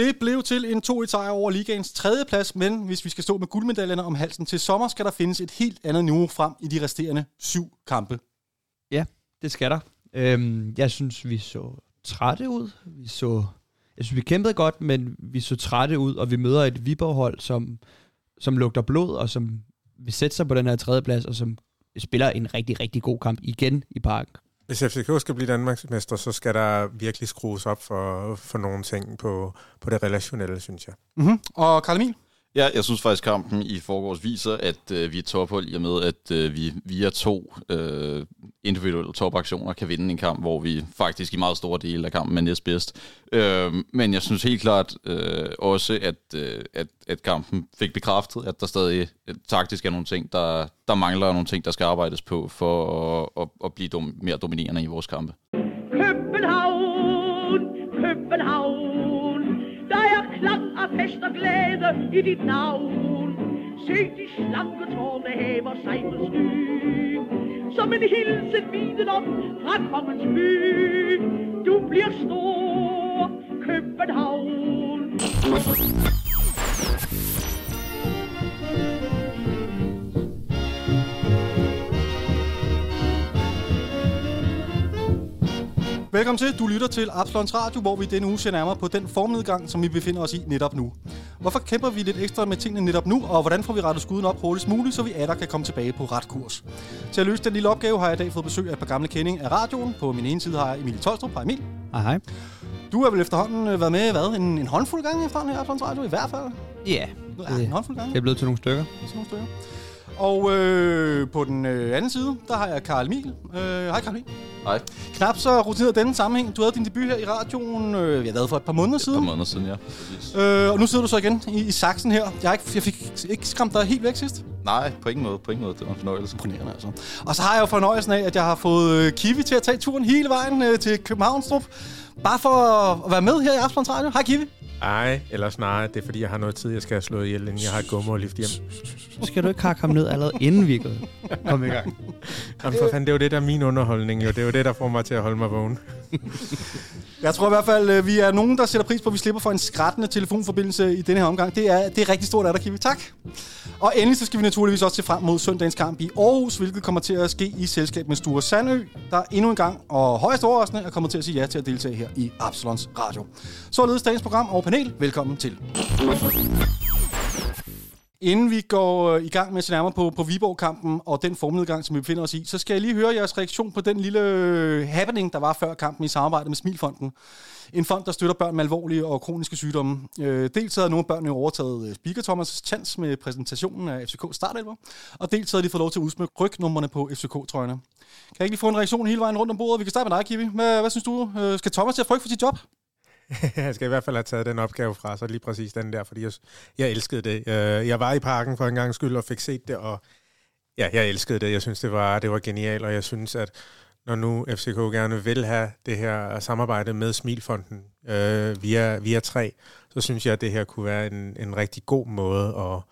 Det blev til en 2-1 sejr over ligaens tredje plads, men hvis vi skal stå med guldmedaljerne om halsen til sommer, skal der findes et helt andet niveau frem i de resterende syv kampe. Ja, det skal der. Øhm, jeg synes, vi så trætte ud. Vi så, jeg synes, vi kæmpede godt, men vi så trætte ud, og vi møder et Viborg-hold, som, som lugter blod, og som vil sætte sig på den her tredje plads, og som spiller en rigtig, rigtig god kamp igen i parken. Hvis FCK skal blive Danmarksmester, så skal der virkelig skrues op for, for nogle ting på, på det relationelle, synes jeg. Mm-hmm. Og Karl Emil? Ja, jeg synes faktisk, kampen i forgårs viser, at øh, vi er tophold i og med, at øh, vi via to øh, individuelle topaktioner kan vinde en kamp, hvor vi faktisk i meget store dele af kampen er næstbedst. Øh, men jeg synes helt klart øh, også, at, øh, at, at kampen fik bekræftet, at der stadig at taktisk er nogle ting, der, der mangler nogle ting, der skal arbejdes på for at, at, at blive dom, mere dominerende i vores kampe. Og glæde i dit navn. Se de slanke tårne hæver sig på sky, som en hilsen viden op fra kongens by. Du bliver stor, København. Velkommen til. Du lytter til Absalons Radio, hvor vi denne uge ser nærmere på den formnedgang, som vi befinder os i netop nu. Hvorfor kæmper vi lidt ekstra med tingene netop nu, og hvordan får vi rettet skuden op hurtigst muligt, så vi alle kan komme tilbage på ret kurs? Til at løse den lille opgave har jeg i dag fået besøg af et par gamle kending af radioen. På min ene side har jeg Emil Tolstrup. Hej Emil. Hej, hej. Du har vel efterhånden øh, været med hvad, en, en håndfuld gange efterhånden i Absalons Radio, i hvert fald? Ja, Ja, en håndfuld gange. det er blevet til nogle stykker. Sådan nogle stykker. Og øh, på den øh, anden side, der har jeg Karl Emil. Øh, hej Karl Emil. Hej. Knap så rutineret denne sammenhæng. Du havde din debut her i radioen, øh, jeg lavede for et par måneder Et par siden. måneder siden, ja. Præcis. Øh, og nu sidder du så igen i, i saksen her. Jeg, ikke, jeg fik ikke skræmt dig helt væk sidst. Nej, på ingen måde. På ingen måde. Det var en fornøjelse. Imponerende altså. Og så har jeg jo fornøjelsen af, at jeg har fået øh, Kiwi til at tage turen hele vejen øh, til Københavnstrup. Bare for at, at være med her i Aftenens Radio. Hej Kiwi. Ej, eller snarere, det er fordi, jeg har noget tid, jeg skal have slået ihjel, inden jeg har et gummer lift hjem. Så skal du ikke hakke ham ned allerede inden vi gået. Kom i gang. Jamen for fanden, det er jo det, der er min underholdning. Jo. Det er jo det, der får mig til at holde mig vågen. Jeg tror i hvert fald, øh, vi er nogen, der sætter pris på, at vi slipper for en skrættende telefonforbindelse i denne her omgang. Det er, det er rigtig stort af dig, Kiwi. Tak. Og endelig så skal vi naturligvis også se frem mod søndagens kamp i Aarhus, hvilket kommer til at ske i selskab med Sture Sandø, der endnu en gang og højst overraskende er kommet til at sige ja til at deltage her i Absalons Radio. Således dagens program og panel. Velkommen til. Inden vi går øh, i gang med at se nærmere på, på Viborg-kampen og den formnedgang, som vi befinder os i, så skal jeg lige høre jeres reaktion på den lille øh, happening, der var før kampen i samarbejde med Smilfonden. En fond, der støtter børn med alvorlige og kroniske sygdomme. Øh, dels havde nogle af børnene overtaget øh, Speaker Thomas' chance med præsentationen af FCK startelver, og dels havde de fået lov til at udsmykke rygnummerne på FCK-trøjerne. Kan jeg ikke lige få en reaktion hele vejen rundt om bordet? Vi kan starte med dig, Kiwi. Hvad, hvad synes du? Øh, skal Thomas til at frygte for sit job? jeg skal i hvert fald have taget den opgave fra så lige præcis den der, fordi jeg, jeg elskede det. Øh, jeg var i parken for en gang skyld og fik set det, og ja, jeg elskede det. Jeg synes, det var, det var genialt, og jeg synes, at når nu FCK gerne vil have det her samarbejde med Smilfonden øh, via, via 3, så synes jeg, at det her kunne være en, en rigtig god måde at,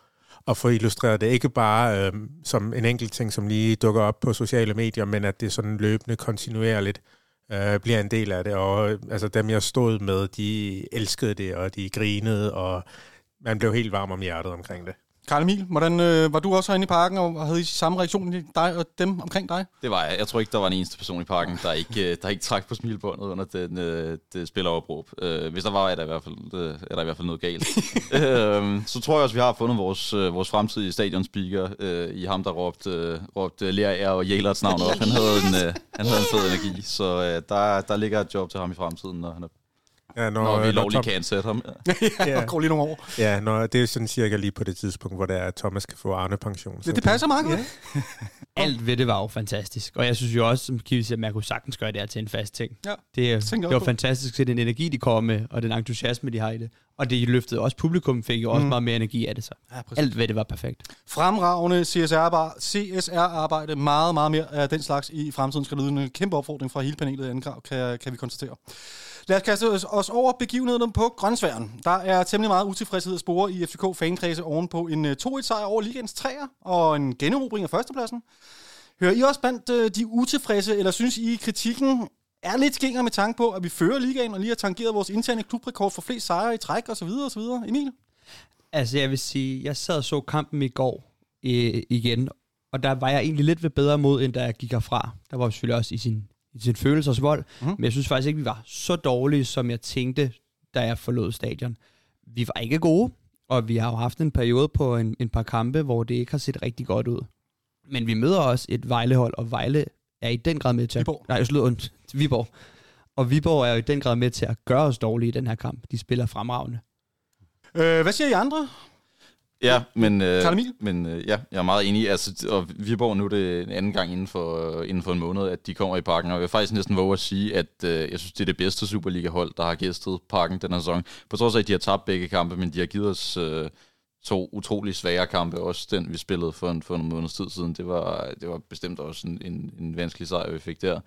at få illustreret det. Ikke bare øh, som en enkelt ting, som lige dukker op på sociale medier, men at det sådan løbende, kontinuerligt øh, Øh, bliver en del af det. Og øh, altså, dem, jeg stod med, de elskede det, og de grinede, og man blev helt varm om hjertet omkring det. Karl Emil, hvordan øh, var du også herinde i parken, og havde I samme reaktion i dig og dem omkring dig? Det var jeg. Jeg tror ikke, der var en eneste person i parken, der ikke, øh, der ikke trak på smilbåndet under den, øh, det spilleropråb. Øh, hvis der var, er der i hvert fald, øh, er der i hvert fald noget galt. øh, så tror jeg også, vi har fundet vores, øh, vores fremtidige stadionspeaker øh, i ham, der råbte, øh, råbte Lea og Jælerts navn op. Han havde en, øh, han havde en fed energi, så øh, der, der ligger et job til ham i fremtiden, når, han er, Ja, når, når vi lovligt Tom- kan ansætte ham. ja, Ja. går lige nogle år. Ja, når, det er sådan cirka lige på det tidspunkt, hvor det er, at Thomas kan få Arne-pension. Det, det passer meget godt. Ja. Alt ved det var jo fantastisk. Og jeg synes jo også, som Kiwi siger, at man kunne sagtens gøre det her til en fast ting. Ja. Det, er- det var på. fantastisk at se den energi, de kom med, og den entusiasme, de har i det. Og det løftede også publikum, fik jo også Mm. meget mere energi af det så. Ja, præcis. Alt ved det var perfekt. Fremragende CSR-arbejde, CSR-arbejde, meget, meget mere af den slags i fremtiden skal lyde en kæmpe opfordring fra hele panelet i anden grad, kan, kan vi konstatere. Lad os kaste os, over begivenhederne på Grønsværen. Der er temmelig meget utilfredshed at spore i FCK fankredse oven på en øh, 2-1-sejr over ligens træer og en generobring af førstepladsen. Hører I også blandt øh, de utilfredse, eller synes I kritikken er lidt skinger med tanke på, at vi fører ligaen og lige har tangeret vores interne klubrekord for flest sejre i træk osv. osv. Emil? Altså, jeg vil sige, jeg sad og så kampen i går øh, igen, og der var jeg egentlig lidt ved bedre mod, end da jeg gik herfra. Der var selvfølgelig også i sin, i sin følelsesvold, Mhm. mm. men jeg synes faktisk ikke, vi var så dårlige, som jeg tænkte, da jeg forlod stadion. Vi var ikke gode, og vi har jo haft en periode på en, en par kampe, hvor det ikke har set rigtig godt ud. Men vi møder også et Vejlehold, og Vejle er i den grad med til at... Viborg. Nej, jeg slår ondt. Viborg. Og Viborg er jo i den grad med til at gøre os dårlige i den her kamp. De spiller fremragende. Øh, hvad siger I andre? Ja, men, øh, men øh, ja, jeg er meget enig. Altså, og Viborg nu er det en anden gang inden for, inden for en måned, at de kommer i parken. Og jeg vil faktisk næsten våge at sige, at øh, jeg synes, det er det bedste Superliga-hold, der har gæstet parken den her sæson. På trods af, at de har tabt begge kampe, men de har givet os øh, to utrolig svære kampe. Også den, vi spillede for en, for en måneds tid siden. Det var, det var bestemt også en, en, en vanskelig sejr, vi fik der.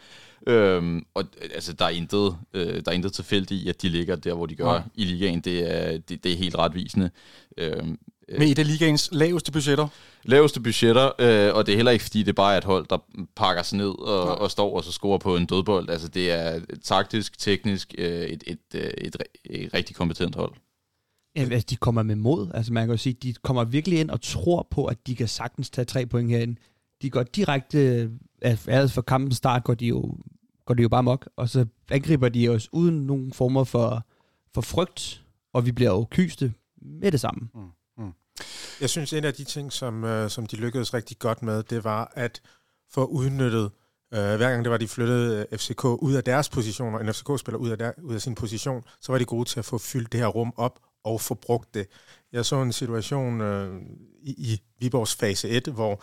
Øhm, og altså, der er intet, øh, der er intet tilfældigt i, at de ligger der, hvor de gør Nej. i ligaen. Det er, det, det er helt retvisende. Øhm, Med et af ligaens laveste budgetter. laveste budgetter, øh, og det er heller ikke, fordi det bare er et hold, der pakker sig ned og, Nej. og står og så scorer på en dødbold. Altså, det er taktisk, teknisk et, et, et, et, et rigtig kompetent hold. Ja, altså, de kommer med mod. Altså, man kan jo sige, de kommer virkelig ind og tror på, at de kan sagtens tage tre point herinde. De går direkte, altså for kampens start går de jo, går de jo bare mok, og så angriber de os uden nogen former for, for frygt, og vi bliver jo kyste med det samme. Jeg synes, en af de ting, som, øh, som de lykkedes rigtig godt med, det var at få udnyttet, øh, hver gang det var, de flyttede øh, FCK ud af deres position, og en FCK-spiller ud af, der, ud af sin position, så var de gode til at få fyldt det her rum op og få brugt det. Jeg så en situation øh, i, i Viborgs fase 1, hvor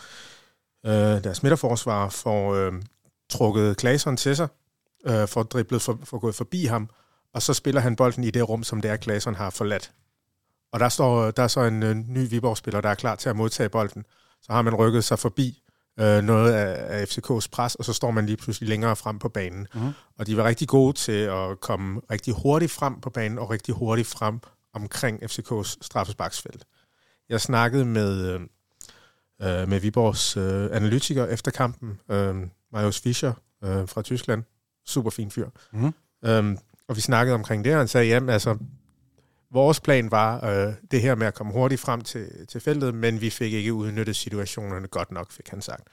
øh, deres midterforsvar får øh, trukket Klaseren til sig, øh, får driblet, for, for gået forbi ham, og så spiller han bolden i det rum, som det er, har forladt. Og der står der er så en øh, ny Viborg-spiller, der er klar til at modtage bolden. Så har man rykket sig forbi øh, noget af, af FCK's pres, og så står man lige pludselig længere frem på banen. Mhm. Og de var rigtig gode til at komme rigtig hurtigt frem på banen, og rigtig hurtigt frem omkring FCK's straffesparksfelt. Jeg snakkede med, øh, øh, med Viborgs øh, analytiker efter kampen, øh, Marius Fischer øh, fra Tyskland. Super fin fyr. Mhm. Øhm, og vi snakkede omkring det, og han sagde, jamen altså, vores plan var øh, det her med at komme hurtigt frem til, til feltet, men vi fik ikke udnyttet situationerne godt nok, fik han sagt.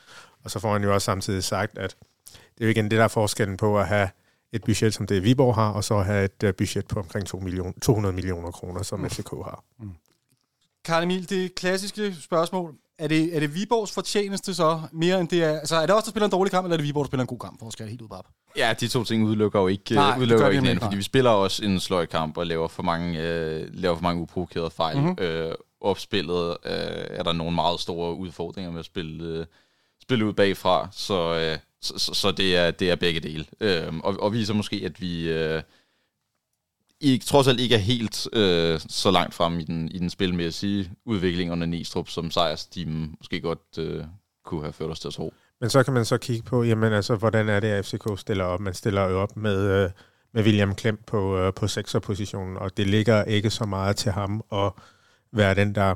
Og så får han jo også samtidig sagt, at det er jo igen det, der er forskellen på at have et budget, som det Viborg har, og så have et øh, budget på omkring 2 million, 200 millioner kroner, som Mm. FCK har. Karl Emil, det klassiske spørgsmål. Er det, er det Viborgs fortjeneste så mere end det er... Altså, er det også, der spiller en dårlig kamp, eller er det Viborg, der spiller en god kamp? For at skære helt ud, Bab. Ja, de to ting udelukker jo ikke, Nej, udelukker ikke hinanden, fordi vi spiller også en sløj kamp og laver for mange, øh, laver for mange uprovokerede fejl. Mhm. Mm-hmm. Øh, opspillet øh, er der nogle meget store udfordringer med at spille, øh, spille ud bagfra, så, øh, så, så, så det, er, det er begge dele. Øh, og, og viser måske, at vi øh, ikke, trods alt ikke er helt øh, så langt frem i den, i den spilmæssige udvikling under Nistrup, som sejrsteamen måske godt øh, kunne have ført os til at tro. Men så kan man så kigge på, jamen altså, hvordan er det, at FCK stiller op? Man stiller jo op med, øh, med William Klem på, øh, på sekserpositionen, og det ligger ikke så meget til ham at være den, der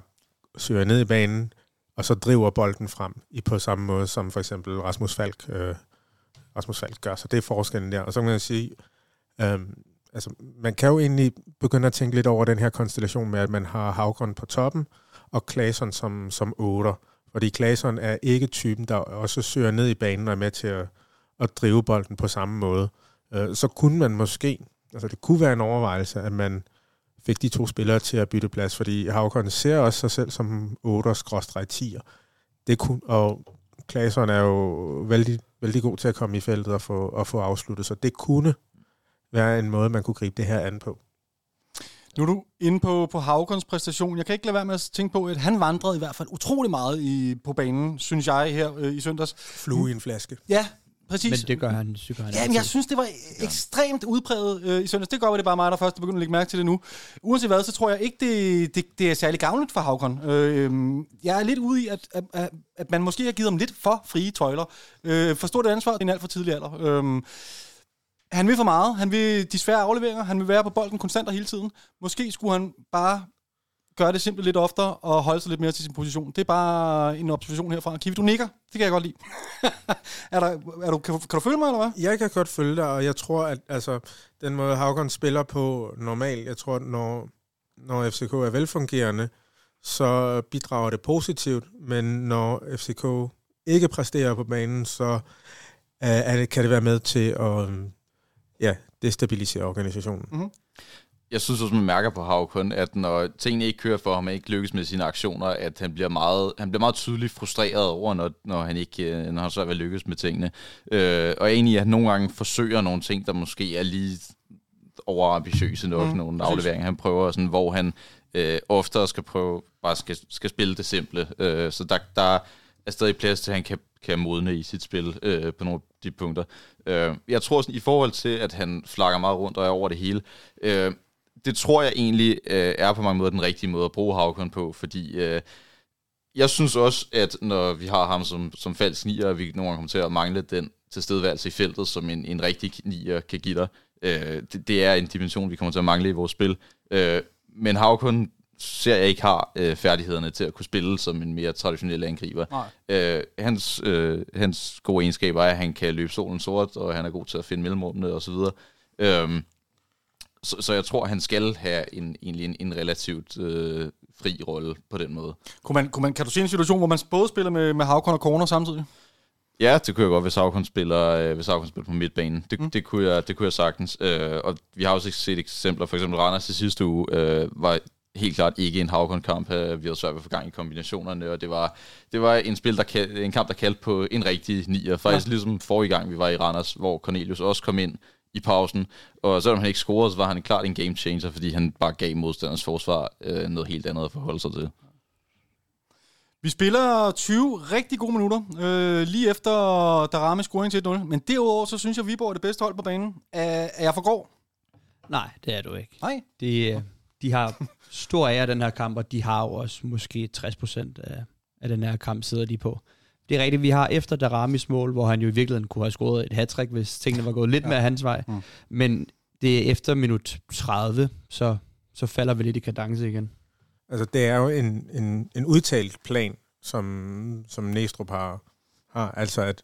søger ned i banen, og så driver bolden frem i på samme måde, som for eksempel Rasmus Falk, øh, Rasmus Falk gør. Så det er forskellen der. Og så kan man sige, øh, altså, man kan jo egentlig begynde at tænke lidt over den her konstellation med, at man har Havgrøn på toppen, og Claesson som, som otter. Fordi Claesson er ikke typen, der også søger ned i banen og er med til at, at drive bolden på samme måde. Øh, så kunne man måske, altså det kunne være en overvejelse, at man fik de to spillere til at bytte plads, fordi Havkon ser også sig selv som 8'er-10'er. Det kunne, og Claesson er jo vældig, vældig god til at komme i feltet og få, og få afsluttet, så det kunne være en måde, man kunne gribe det her an på. Nu er du inde på, på Havgons præstation. Jeg kan ikke lade være med at tænke på, at han vandrede i hvert fald utrolig meget i, på banen, synes jeg, her øh, i søndags. Flue i en flaske. Ja, præcis. Men det gør han, det gør han Ja, men jeg synes, det var ekstremt udpræget øh, i søndags. Det godt være, det er bare mig, der først begynder at lægge mærke til det nu. Uanset hvad, så tror jeg ikke, det, det, det er særlig gavnligt for Havkon. Øh, jeg er lidt ude i, at, at, at, at man måske har givet ham lidt for frie tøjler. Øh, forstå det ansvar i en alt for tidlig alder. Øh, han vil for meget. Han vil de svære afleveringer. Han vil være på bolden konstant og hele tiden. Måske skulle han bare gøre det simpelt lidt oftere og holde sig lidt mere til sin position. Det er bare en observation herfra. Kiwi, du nikker. Det kan jeg godt lide. er der, er du, kan, kan du følge mig, eller hvad? Jeg kan godt følge dig, og jeg tror, at altså, den måde Havgård spiller på normalt, jeg tror, at når, når FCK er velfungerende, så bidrager det positivt, men når FCK ikke præsterer på banen, så uh, er det, kan det være med til at um, ja, destabilisere organisationen. Mm-hmm. Jeg synes også, man mærker på Havkon, at når tingene ikke kører for ham, og ikke lykkes med sine aktioner, at han bliver meget, han bliver meget tydeligt frustreret over, når, når han ikke øh, når han så vil lykkes med tingene. Øh, og egentlig, at han nogle gange forsøger nogle ting, der måske er lige overambitiøse nok, mm, nogle præcis. afleveringer. Han prøver sådan, hvor han øh, oftere skal prøve, bare skal, skal spille det simple. Øh, så der, der er stadig plads til, at han kan, kan modne i sit spil øh, på nogle de punkter. Øh, jeg tror sådan, i forhold til, at han flakker meget rundt og er over det hele, øh, det tror jeg egentlig øh, er på mange måder den rigtige måde at bruge Havkon på, fordi øh, jeg synes også, at når vi har ham som, som falsk nier, vi nogle gange kommer til at mangle den tilstedeværelse i feltet, som en, en rigtig nier kan give dig. Øh, det, det er en dimension, vi kommer til at mangle i vores spil. Øh, men Havkon ser jeg ikke har øh, færdighederne til at kunne spille som en mere traditionel angriber. Øh, hans, øh, hans gode egenskaber er, at han kan løbe solen sort, og han er god til at finde mellemrummene osv. Øh, så, så jeg tror, han skal have en, egentlig en, en relativt øh, fri rolle på den måde. Kunne man, kunne man, kan du se en situation, hvor man både spiller med, med Havkon og Corner samtidig? Ja, det kunne jeg godt, hvis Havkon spiller, øh, hvis Havkon spiller på midtbanen. Det, mm. det, kunne jeg, det kunne jeg sagtens. Øh, og vi har også set eksempler. For eksempel Randers i sidste uge øh, var helt klart ikke en Havkon-kamp. Øh, vi havde svært ved at få gang i kombinationerne, og det var, det var en, spil, der, en kamp, der kaldte på en rigtig nier. Faktisk ja. ligesom forrige gang, vi var i Randers, hvor Cornelius også kom ind i pausen. Og selvom han ikke scorede, så var han klart en game changer, fordi han bare gav modstanders forsvar øh, noget helt andet at forholde sig til. Vi spiller 20 rigtig gode minutter, øh, lige efter der rammer scoring til 1-0. Men derudover, så synes jeg, at Viborg er det bedste hold på banen. Er, er jeg for grov? Nej, det er du ikke. Nej? De, øh, de har stor ære den her kamp, og de har jo også måske 60 af, af den her kamp, sidder de på. Det er rigtigt, vi har efter Daramis mål, hvor han jo i virkeligheden kunne have scoret et hat hvis tingene var gået lidt ja. mere hans vej. Mm. Men det er efter minut 30, så, så falder vi lidt i kadence igen. Altså, det er jo en, en, en udtalt plan, som, som Næstrup har, har. Altså, at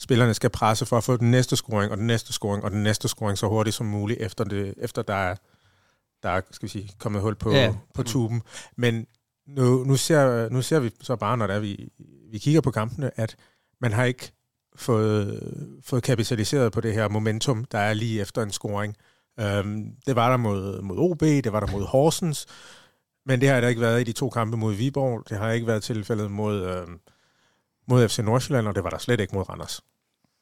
spillerne skal presse for at få den næste scoring, og den næste scoring, og den næste scoring så hurtigt som muligt, efter, det, efter der er, der er skal vi sige, kommet hul på, ja. på tuben. Men nu, nu, ser, nu ser vi så bare, når der er, vi, vi kigger på kampene, at man har ikke fået, fået kapitaliseret på det her momentum, der er lige efter en scoring. Um, det var der mod, mod OB, det var der mod Horsens, men det har der ikke været i de to kampe mod Viborg. Det har ikke været tilfældet mod, øh, mod FC Nordsjælland, og det var der slet ikke mod Randers.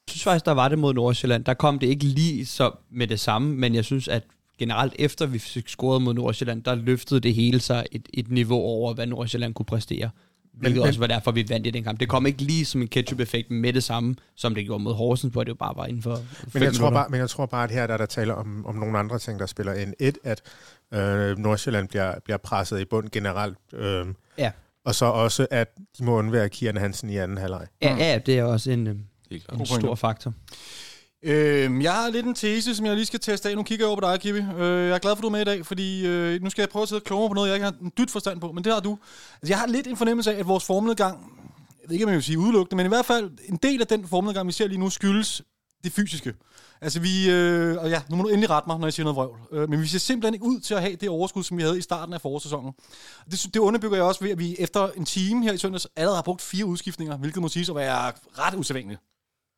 Jeg synes faktisk, der var det mod Nordsjælland. Der kom det ikke lige så med det samme, men jeg synes, at generelt efter vi fik scoret mod Nordsjælland, der løftede det hele sig et, et niveau over, hvad Nordsjælland kunne præstere. Hvilket men, også var derfor, vi vandt i den kamp. Det kom ikke lige som en ketchup-effekt med det samme, som det gjorde mod Horsens, hvor det jo bare var inden for men jeg, tror bare, men jeg tror bare, at her der er der taler om, om nogle andre ting, der spiller ind. Et, at øh, Nordsjælland bliver, bliver presset i bund generelt. Øh, ja. Og så også, at de må undvære Kian Hansen i anden halvleg. Ja, ja, det er også en, øh, en stor faktor. Øh, jeg har lidt en tese, som jeg lige skal teste af. Nu kigger jeg over på dig, Kiwi. Øh, jeg er glad for, at du er med i dag, fordi øh, nu skal jeg prøve at sidde og kloge på noget, jeg ikke har en dyt forstand på, men det har du. Altså, jeg har lidt en fornemmelse af, at vores formledgang, jeg ved ikke, om jeg vil sige udelukkende, men i hvert fald en del af den formledgang, vi ser lige nu, skyldes det fysiske. Altså vi, øh, og ja, nu må du endelig rette mig, når jeg siger noget vrøvl, øh, men vi ser simpelthen ikke ud til at have det overskud, som vi havde i starten af forårssæsonen. Det, det underbygger jeg også ved, at vi efter en time her i søndags allerede har brugt fire udskiftninger, hvilket må siges at være ret usædvanligt.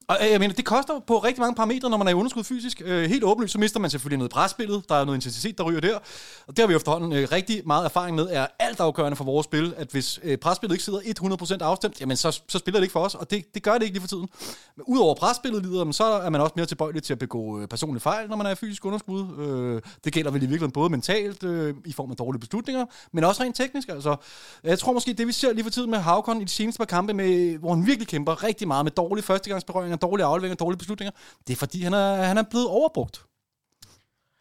Og øh, jeg mener, det koster på rigtig mange parametre, når man er i underskud fysisk. Øh, helt åbenlyst, så mister man selvfølgelig noget presspillet. Der er noget intensitet, der ryger der. Og det har vi efterhånden øh, rigtig meget erfaring med, er alt afgørende for vores spil, at hvis øh, presspillet ikke sidder 100% afstemt, jamen så, så spiller det ikke for os, og det, det gør det ikke lige for tiden. Men udover presspillet lider, så er man også mere tilbøjelig til at begå øh, personlige fejl, når man er i fysisk underskud. Øh, det gælder vel i virkeligheden både mentalt, øh, i form af dårlige beslutninger, men også rent teknisk. Altså, jeg tror måske, det vi ser lige for tiden med Havkon i de seneste par kampe, med, hvor han virkelig kæmper rigtig meget med dårlige førstegangsberøringer, dårlige afleveringer, dårlige beslutninger. Det er fordi, han er, han er blevet overbrugt.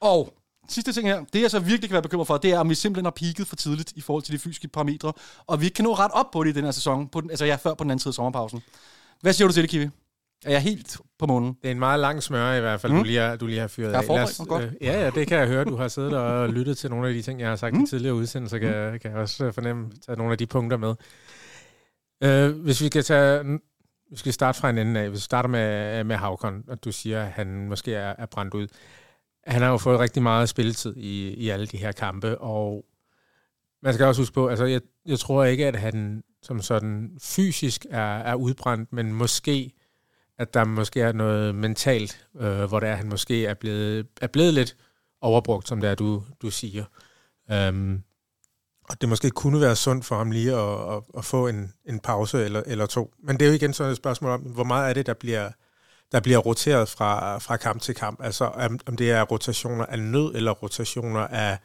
Og sidste ting her, det jeg så virkelig kan være bekymret for, det er, om vi simpelthen har peaked for tidligt i forhold til de fysiske parametre, og vi ikke kan nå ret op på det i den her sæson, på den, altså ja, før på den anden side af sommerpausen. Hvad siger du til det, Kiwi? er jeg helt på munden. Det er en meget lang smør i hvert fald, Mm. mm. du, lige har, du lige har fyret Jeg er af. os, godt. øh, ja, ja, det kan jeg høre. Du har siddet og lyttet til nogle af de ting, jeg har sagt mm. Mm. i tidligere udsendelser, kan, jeg- kan jeg også øh, fornemme, tage nogle af de punkter med. Øh, hvis vi kan tage... Vi skal starte fra en ende af. Hvis vi starter med, med Havkon, og du siger, at han måske er, er brændt ud. Han har jo fået rigtig meget spilletid i, i alle de her kampe, og man skal også huske på, altså jeg, jeg tror ikke, at han som sådan fysisk er, er udbrændt, men måske, at der måske er noget mentalt, øh, hvor det er, at han måske er blevet, er blevet lidt overbrugt, som det er, du, du siger. Um, og det måske kunne være sundt for ham lige at, at, at få en, en pause eller, eller to. Men det er jo igen sådan et spørgsmål om, hvor meget er det, der bliver, der bliver roteret fra, fra kamp til kamp. Altså om, om det er rotationer af nød eller rotationer af,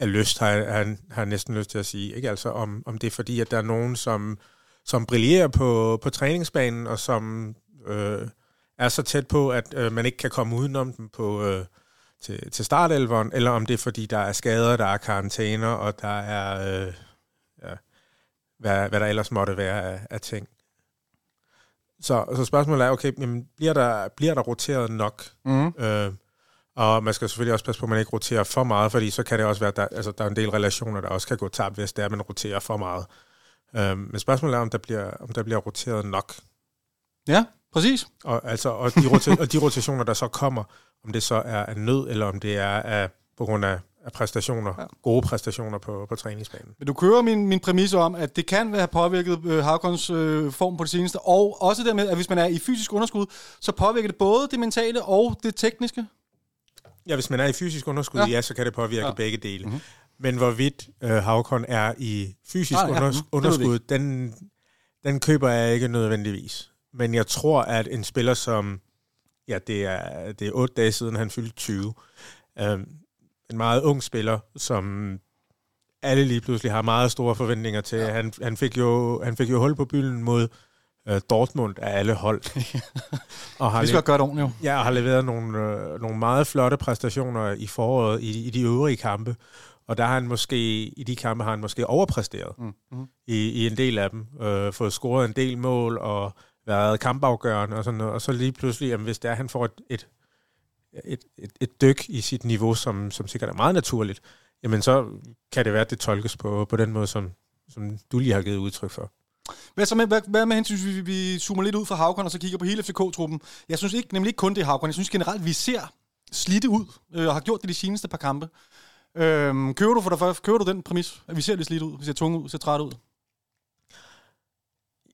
af lyst, har jeg, har, har jeg næsten lyst til at sige. Ikke? Altså om, om det er fordi, at der er nogen, som, som brillerer på, på træningsbanen, og som øh, er så tæt på, at øh, man ikke kan komme udenom dem på, øh, til, til startelveren, eller om det er fordi, der er skader, der er karantæner, og der er, øh, ja, hvad, hvad der ellers måtte være af, af ting. Så, så spørgsmålet er, okay, jamen, bliver, der, bliver der roteret nok? Mm. Øh, og man skal selvfølgelig også passe på, at man ikke roterer for meget, fordi så kan det også være, at der, altså, der er en del relationer, der også kan gå tabt, hvis det er, at man roterer for meget. Øh, men spørgsmålet er, om der bliver, om der bliver roteret nok. Ja, præcis. Og, altså, og, de rota- og de rotationer, der så kommer, om det så er af nød, eller om det er af, på grund af, af præstationer, Ja. gode præstationer på, på træningsbanen. Men du kører min, min præmis om, at det kan være påvirket øh, Havkons øh, form på det seneste, og også dermed, at hvis man er i fysisk underskud, så påvirker det både det mentale og det tekniske. Ja, hvis man er i fysisk underskud, Ja. ja, så kan det påvirke Ja. begge dele. Mhm. Mm-hmm. Men hvorvidt øh, Havkon er i fysisk Nej, ja, underskud, den, den køber jeg ikke nødvendigvis. Men jeg tror, at en spiller som, ja, det er, det er otte dage siden, han fyldte 20, øh, en meget ung spiller, som alle lige pludselig har meget store forventninger til. Ja. Han, han, fik jo, han fik jo hul på bylden mod øh, Dortmund af alle hold. og har Vi skal gøre det ordentligt jo. Ja, og har leveret nogle, øh, nogle meget flotte præstationer i foråret i, i de øvrige kampe. Og der har han måske, i de kampe har han måske overpræsteret Mm. Mm. i, i en del af dem. Øh, fået scoret en del mål og været kampafgørende og sådan noget. Og så lige pludselig, jamen, hvis det er, at han får et, et, et, et, et dyk i sit niveau, som, som sikkert er meget naturligt, jamen så kan det være, at det tolkes på, på den måde, som, som du lige har givet udtryk for. Hvad, så med, hvad, hvad med hensyn, vi, vi zoomer lidt ud fra Havkon og så kigger på hele FCK-truppen? Jeg synes ikke, nemlig ikke kun det er Havkon. Jeg synes generelt, vi ser slidte ud, øh, og har gjort det de seneste par kampe. Øhm, kører, du for dig, kører du den præmis, at vi ser lidt slidt ud, vi ser tunge ud, vi ser trætte ud?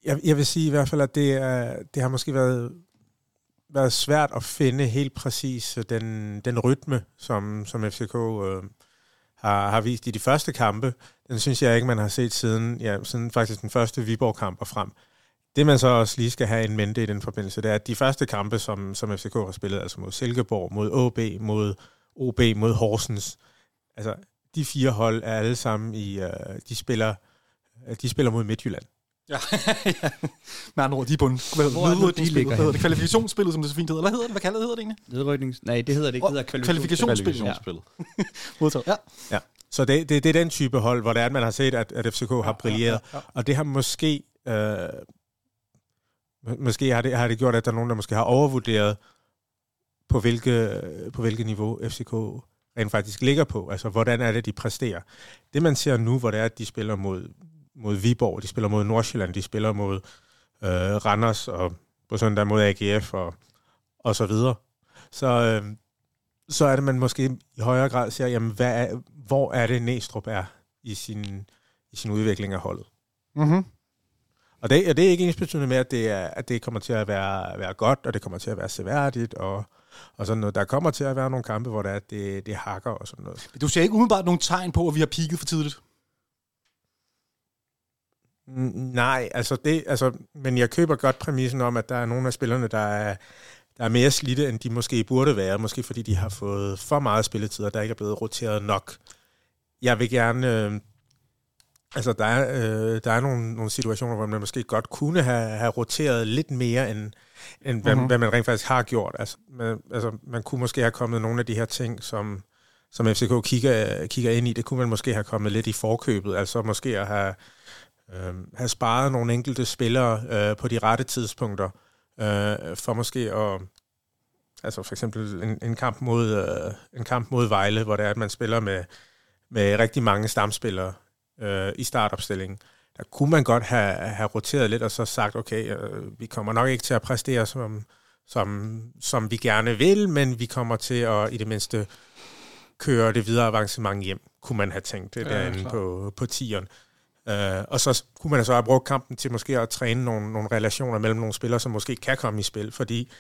Jeg, jeg vil sige i hvert fald, at det, er, det har måske været, været svært at finde helt præcis øh, den, den rytme, som, som FCK øh, har, har vist i de første kampe. Den synes jeg ikke, man har set siden, ja, siden faktisk den første Viborg-kamp og frem. Det man så også lige skal have en mente i den forbindelse, det er, at de første kampe, som, som FCK har spillet, altså mod Silkeborg, mod OB, mod OB, mod Horsens, altså de fire hold er alle sammen i, øh, de spiller, de spiller mod Midtjylland. Ja, ja. Med andre ord, de er bunden. Hvad er det hedder ligger det? Hvad hedder det? Kvalifikationsspillet, som det så fint hedder. Hvad hedder det? Hvad kalder det, hedder det egentlig? Nedryknings... Nej, det hedder det ikke. Det hedder Kvalifikationsspil. kvalifikationsspil. Kvalifikationsspillet. Modtaget. Ja. Så det, det, det er den type hold, hvor det er, at man har set, at, at FCK har brilleret. ja, ja. Og det har måske... Øh, må- måske har det, har det gjort, at der er nogen, der måske har overvurderet, på hvilke, på hvilket niveau FCK rent faktisk ligger på. Altså, hvordan er det, de præsterer. Det, man ser nu, hvor det er, at de spiller mod, mod Viborg, de spiller mod Nordsjælland, de spiller mod øh, Randers, og på søndag mod AGF, og, og så videre. Så, øh, så er det, man måske i højere grad ser, jamen, hvad er, hvor er det, Næstrup er i sin, i sin udvikling af holdet. Mm-hmm. Og det, og det er ikke ensbetydende med, at det, er, at det kommer til at være, være godt, og det kommer til at være seværdigt, og, og sådan noget. Der kommer til at være nogle kampe, hvor det, er, det, det hakker og sådan noget. Du ser ikke umiddelbart nogen tegn på, at vi har peaked for tidligt. Nej, altså det, altså, men jeg køber godt præmissen om, at der er nogle af spillerne, der er, der er mere slidte, end de måske burde være. Måske fordi de har fået for meget spilletid, og der ikke er blevet roteret nok. Jeg vil gerne... Øh, altså, der er, øh, der er nogle, nogle situationer, hvor man måske godt kunne have, have roteret lidt mere, end, end hvad, Mhm. mm-hmm. hvad man rent faktisk har gjort. Altså man, altså, man kunne måske have kommet nogle af de her ting, som, som FCK kigger, kigger ind i, det kunne man måske have kommet lidt i forkøbet. Altså måske at have, øh, have sparet nogle enkelte spillere øh, på de rette tidspunkter, øh, for måske at... Altså for eksempel en, en, kamp mod, øh, en kamp mod Vejle, hvor det er, at man spiller med, med rigtig mange stamspillere øh, i startopstillingen. Der kunne man godt have, have roteret lidt og så sagt, okay, øh, vi kommer nok ikke til at præstere, som, som, som vi gerne vil, men vi kommer til at i det mindste køre det videre avancement hjem, kunne man have tænkt det ja, derinde klar. på, på tieren. Uh, og så kunne man så have brugt kampen til måske at træne nogle, nogle relationer mellem nogle spillere, som måske kan komme i spil, fordi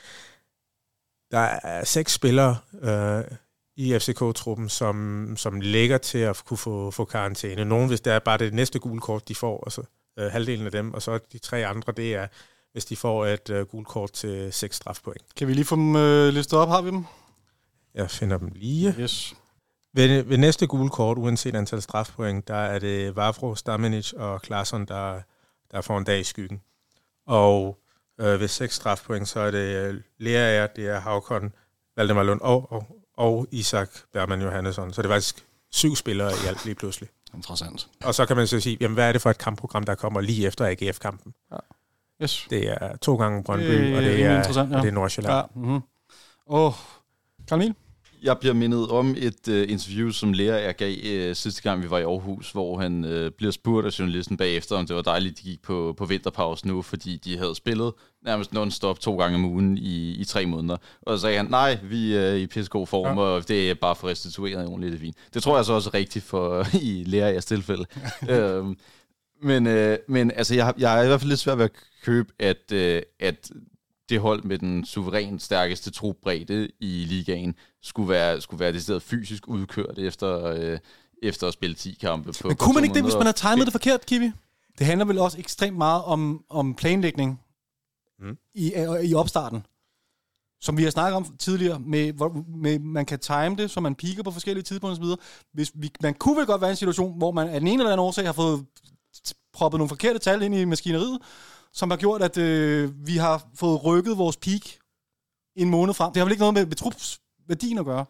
der er seks spillere uh, i FCK-truppen, som, som ligger til at kunne få, få karantæne. Nogen, hvis det er bare det næste gule kort, de får, og så uh, halvdelen af dem, og så de tre andre, det er, hvis de får et uh, gult kort til seks strafpoint. Kan vi lige få dem uh, listet op? Har vi dem? Jeg finder dem lige. Yes. Ved, ved næste gule kort, uanset antal strafpoint, der er det Vavro, Stamenic og Klaarsson, der, der får en dag i skyggen. Og øh, ved seks strafpoint, så er det Lea, det er Havkon, Valdemar Lund og, og, og Isak Bergman Johannesson. Så det er faktisk syv spillere i alt lige pludselig. Interessant. Og så kan man så sige, jamen, hvad er det for et kampprogram, der kommer lige efter AGF-kampen? Ja. Yes. Det er to gange Brøndby, det, og det er, ja. og det er Nordsjælland. Ja. Mm-hmm. Åh, oh. Jeg bliver mindet om et uh, interview, som lærer jeg gav uh, sidste gang, vi var i Aarhus, hvor han uh, bliver spurgt af journalisten bagefter, om det var dejligt, de gik på, på vinterpause nu, fordi de havde spillet nærmest non-stop to gange om ugen i, i tre måneder. Og så sagde han, nej, vi er i pissegod form, ja. og det er bare for restitueret ordentligt det fint. Det tror jeg så også er rigtigt for i lærer jeres tilfælde. øhm, men, øh, men altså, jeg, jeg er i hvert fald lidt svært ved at købe, at, øh, at det hold med den suverænt stærkeste trupbredde i ligaen skulle være, skulle være decideret fysisk udkørt efter, øh, efter at spille 10 kampe på Men kunne man ikke det, hvis man har timet det forkert, Kiwi? Det handler vel også ekstremt meget om, om planlægning mm. i, i opstarten. Som vi har snakket om tidligere, med, hvor, med, man kan time det, så man piker på forskellige tidspunkter osv. Hvis vi, man kunne vel godt være i en situation, hvor man af den ene eller anden årsag har fået proppet nogle forkerte tal ind i maskineriet, som har gjort, at øh, vi har fået rykket vores peak en måned frem. Det har vel ikke noget med, med trups værdien at gøre?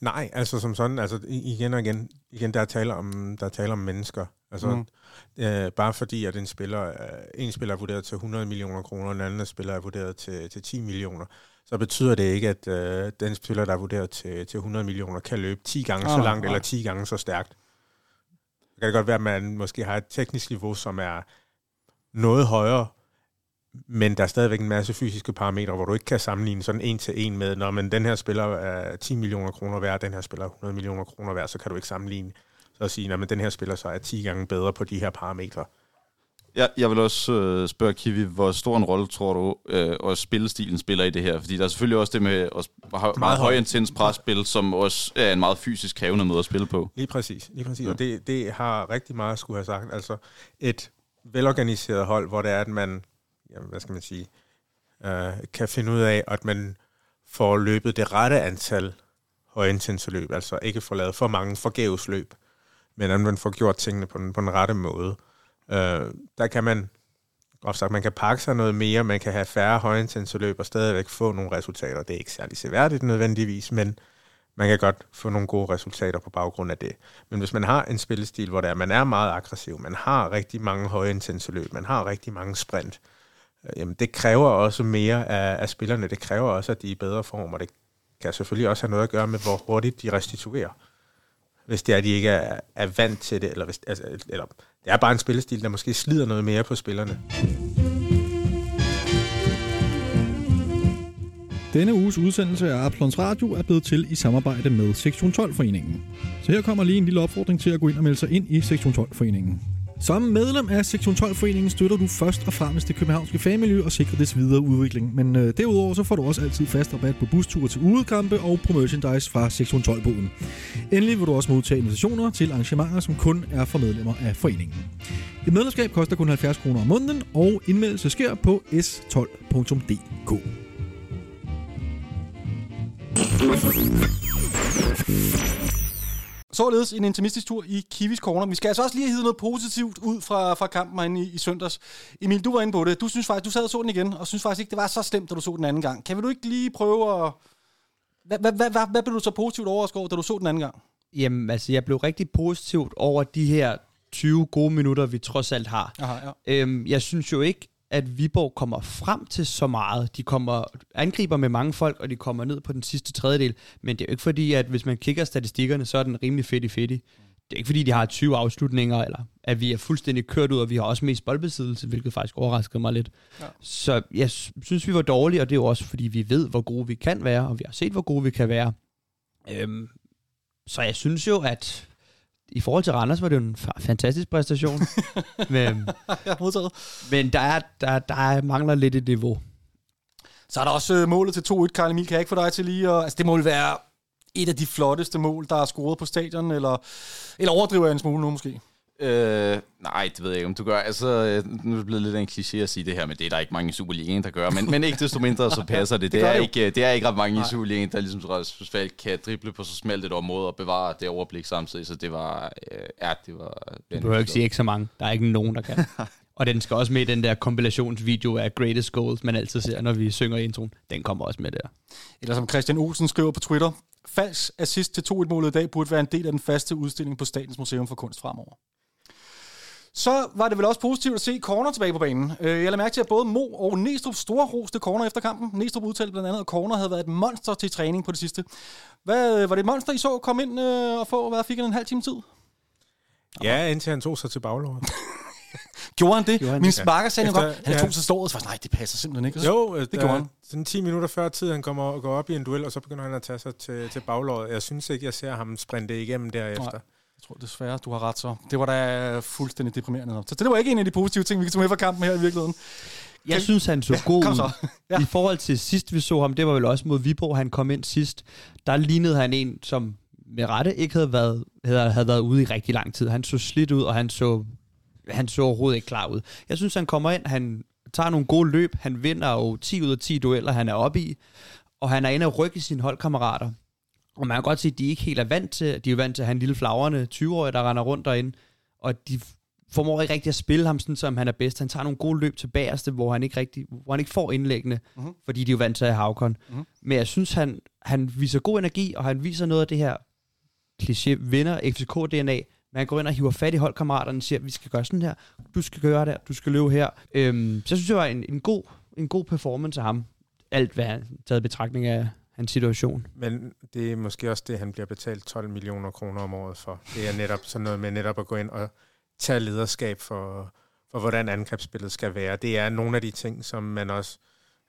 Nej, altså som sådan, altså igen og igen, igen der er tale om, der er tale om mennesker. Altså, mm. øh, bare fordi, at en spiller, øh, en spiller er vurderet til 100 millioner kroner, og en anden spiller er vurderet til, til 10 millioner, så betyder det ikke, at øh, den spiller, der er vurderet til, til 100 millioner, kan løbe 10 gange ah, så langt ah. eller 10 gange så stærkt. Det kan godt være, at man måske har et teknisk niveau, som er noget højere, men der er stadigvæk en masse fysiske parametre, hvor du ikke kan sammenligne sådan en til en med, når men den her spiller er 10 millioner kroner værd, den her spiller er 100 millioner kroner værd, så kan du ikke sammenligne. Så at sige, at den her spiller så er 10 gange bedre på de her parametre. Ja, jeg vil også øh, spørge Kiwi, hvor stor en rolle tror du, øh, også spillestilen spiller i det her? Fordi der er selvfølgelig også det med at have meget, meget høj intens presspil, som også er en meget fysisk krævende måde at spille på. Lige præcis, lige præcis. Ja. Og det, det har rigtig meget at skulle have sagt. Altså et velorganiseret hold, hvor det er, at man, jamen, hvad skal man sige, øh, kan finde ud af, at man får løbet det rette antal højintense løb, altså ikke får lavet for mange forgæves løb, men at man får gjort tingene på den, på den rette måde. Øh, der kan man, ofte sagt, man kan pakke sig noget mere, man kan have færre højintense løb og stadigvæk få nogle resultater. Det er ikke særlig seværdigt nødvendigvis, men man kan godt få nogle gode resultater på baggrund af det. Men hvis man har en spillestil, hvor det er, man er meget aggressiv, man har rigtig mange høje intense løb, man har rigtig mange sprint, øh, jamen det kræver også mere af, af spillerne. Det kræver også, at de er i bedre form, og det kan selvfølgelig også have noget at gøre med, hvor hurtigt de restituerer. Hvis det er, at de ikke er, er vant til det, eller, hvis, altså, eller det er bare en spillestil, der måske slider noget mere på spillerne. Denne uges udsendelse af Absalons Radio er blevet til i samarbejde med Sektion 12-foreningen. Så her kommer lige en lille opfordring til at gå ind og melde sig ind i Sektion 12-foreningen. Som medlem af Sektion 12-foreningen støtter du først og fremmest det københavnske fagmiljø og sikrer dets videre udvikling. Men øh, derudover så får du også altid fast rabat på busture til udekampe og på merchandise fra Sektion 12-boden. Endelig vil du også modtage invitationer til arrangementer, som kun er for medlemmer af foreningen. Et medlemskab koster kun 70 kroner om måneden, og indmeldelse sker på s12.dk. Således en intimistisk tur i Kiwis Corner. Vi skal altså også lige have noget positivt ud fra, fra kampen herinde i, i søndags. Emil, du var inde på det. Du synes faktisk, du sad og så den igen, og synes faktisk ikke, det var så slemt, da du så den anden gang. Kan du ikke lige prøve at... Hvad, hvad, hvad, hvad, hvad blev du så positivt overrasket over, da du så den anden gang? Jamen, altså, jeg blev rigtig positivt over de her 20 gode minutter, vi trods alt har. Aha, ja. øhm, jeg synes jo ikke, at Viborg kommer frem til så meget. De kommer angriber med mange folk, og de kommer ned på den sidste tredjedel. Men det er jo ikke fordi, at hvis man kigger statistikkerne, så er den rimelig fedt i fedt. Det er ikke fordi, de har 20 afslutninger, eller at vi er fuldstændig kørt ud, og vi har også mest boldbesiddelse, hvilket faktisk overraskede mig lidt. Ja. Så jeg synes, vi var dårlige, og det er jo også fordi, vi ved, hvor gode vi kan være, og vi har set, hvor gode vi kan være. Øhm, så jeg synes jo, at i forhold til Randers var det jo en fa- fantastisk præstation. men, Ja, modtaget. men der, er, der, der er, mangler lidt et niveau. Så er der også øh, målet til 2-1, Karl Emil. Kan jeg ikke få dig til lige at... Altså, det må vel være et af de flotteste mål, der er scoret på stadion, eller, eller overdriver jeg en smule nu måske? Øh, nej, det ved jeg ikke, om du gør. Altså, øh, nu er det blevet lidt af en kliché at sige det her, men det er der ikke mange i Superligaen, der gør. Men, men ikke desto mindre, så passer det. Det, er, det jo. ikke, øh, det er ikke ret mange i Superligaen, der ligesom Rasmus Falk kan drible på så smalt et område og bevare det overblik samtidig. Så det var... Øh, ja, det var... Du behøver ikke sige ikke så mange. Der er ikke nogen, der kan. og den skal også med i den der kompilationsvideo af Greatest Goals, man altid ser, når vi synger introen. Den kommer også med der. Eller som Christian Olsen skriver på Twitter, Falks assist til 2-1-målet i dag burde være en del af den faste udstilling på Statens Museum for Kunst fremover. Så var det vel også positivt at se Corner tilbage på banen. Øh, Jeg lader mærke til, at både Mo og Næstrup store roste Corner efter kampen. Næstrup udtalte blandt andet, at Corner havde været et monster til træning på det sidste. Hvad, var det et monster, I så komme ind øh, og få, hvad fik han en halv time tid? Ja, indtil han tog sig til baglåret. Gjorde han det? Gjorde han Min det? sparker sagde Efter- godt, han ja. tog sig stået, så var jeg sådan, nej, det passer simpelthen ikke. Jo, øh, det der- gjorde han. Sådan 10 minutter før tid, han kommer og går op i en duel, og så begynder han at tage sig til, til baglåret. Jeg synes ikke, jeg ser ham sprinte igennem derefter. Nej. Jeg tror desværre, du har ret så. Det var da fuldstændig deprimerende. Så det var ikke en af de positive ting, vi kan tage med fra kampen her i virkeligheden. Jeg synes, han så god kom ud. Ja. I forhold til sidst, vi så ham, det var vel også mod Viborg, han kom ind sidst. Der lignede han en, som med rette ikke havde været, havde, havde været ude i rigtig lang tid. Han så slidt ud, og han så, han så overhovedet ikke klar ud. Jeg synes, han kommer ind, han tager nogle gode løb, han vinder jo 10 ud af 10 dueller, han er oppe i, og han er inde og rykke sine holdkammerater. Og man kan godt se, at de ikke helt er vant til, de er vant til at have en lille flagrende 20-årig, der render rundt derinde, og de formår ikke rigtig at spille ham sådan, som han er bedst. Han tager nogle gode løb til bagerste, hvor han ikke, rigtig, hvor han ikke får indlæggene, Mhm. mm-hmm. fordi de er jo vant til at have Havkon. Mhm. Mm-hmm. Men jeg synes, han, han viser god energi, og han viser noget af det her kliché vinder FCK-DNA. Men han går ind og hiver fat i holdkammeraterne og siger, vi skal gøre sådan her, du skal gøre der, du skal løbe her. Øhm, så jeg synes, det var en, en, god, en god performance af ham. Alt hvad han taget betragtning af hans situation. Men det er måske også det, han bliver betalt 12 millioner kroner om året for. Det er netop sådan noget med netop at gå ind og tage lederskab for, for hvordan angrebsspillet skal være. Det er nogle af de ting, som man også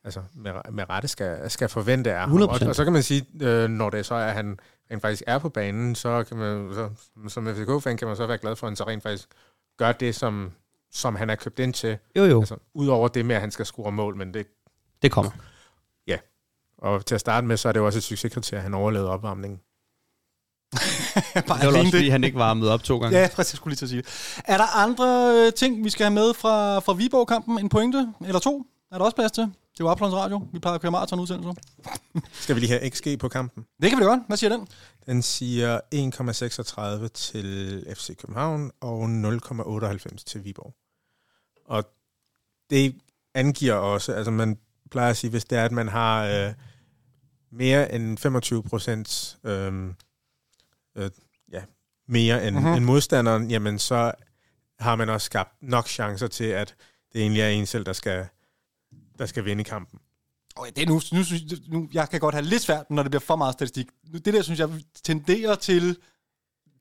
altså med, med rette skal, skal forvente af ham. 100%. Og, og så kan man sige, øh, når det så er, at han rent faktisk er på banen, så kan man, så, som FCK-fan kan man så være glad for, at han så rent faktisk gør det, som, som han er købt ind til. Jo, jo, Altså, Udover det med, at han skal score mål, men det, det kommer. Og til at starte med, så er det jo også et succeskriterie, at han overlevede opvarmningen. Bare Det var også, fordi han ikke varmede op to gange. Ja, præcis, jeg skulle lige til at sige det. Er der andre øh, ting, vi skal have med fra, fra Viborg-kampen? En pointe eller to? Er der også plads til? Det er jo Uplands Radio. Vi plejer at køre maratonudsendelser. Skal vi lige have XG på kampen? Det kan vi da godt. Hvad siger den? Den siger 1,36 til FC København og 0,98 til Viborg. Og det angiver også, altså man plejer at sige, hvis det er, at man har øh, mere end 25 procent øh, øh, ja, mere end, Mhm. mm-hmm. end modstanderen, jamen så har man også skabt nok chancer til, at det egentlig er en selv, der skal, der skal vinde kampen. Okay, det er nu, nu, nu, jeg kan godt have lidt svært, når det bliver for meget statistik. Nu, Det der, synes jeg, tenderer til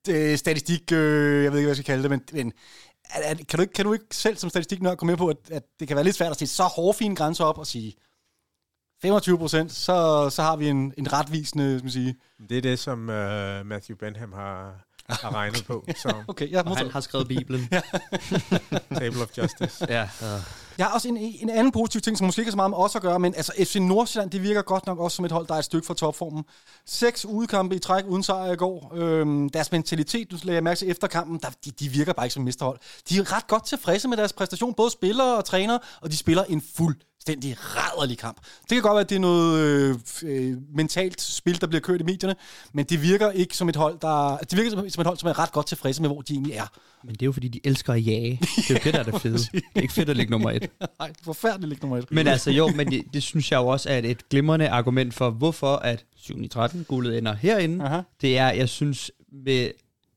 øh, statistik, øh, jeg ved ikke, hvad jeg skal kalde det, men, men er, er, kan, du ikke, kan du ikke selv som statistiknørd komme med på, at, at det kan være lidt svært at sætte så hårfine grænser op og sige 25 procent, så, så har vi en, en retvisende, skal man sige. Det er det, som øh, Matthew Benham har, har regnet på, så Okay, jeg, Og han har skrevet Bibelen. Table of Justice. ja. Uh. Jeg har også en, en anden positiv ting, som måske ikke har så meget med os at gøre, men altså FC Nordsjælland, det virker godt nok også som et hold, der er et stykke fra topformen. Seks udekampe i træk uden sejr i går. Øhm, deres mentalitet, du lagde jeg mærke til efter kampen, der, de, de virker bare ikke som mesterhold. De er ret godt tilfredse med deres præstation, både spillere og træner, og de spiller en fuldstændig rædderlig kamp. Det kan godt være, at det er noget øh, øh, mentalt spil, der bliver kørt i medierne, men det virker ikke som et hold, der, det virker som, som et hold, som er ret godt tilfredse med, hvor de egentlig er. Men det er jo fordi, de elsker at jage. Det er jo det, der er det fede. Det er ikke fedt at ligge nummer et. Nej, det er forfærdeligt ikke nummer et. Men altså jo, men det, det synes jeg jo også er et glimrende argument for, hvorfor at 7 13 guldet ender herinde. Aha. Det er, jeg synes, med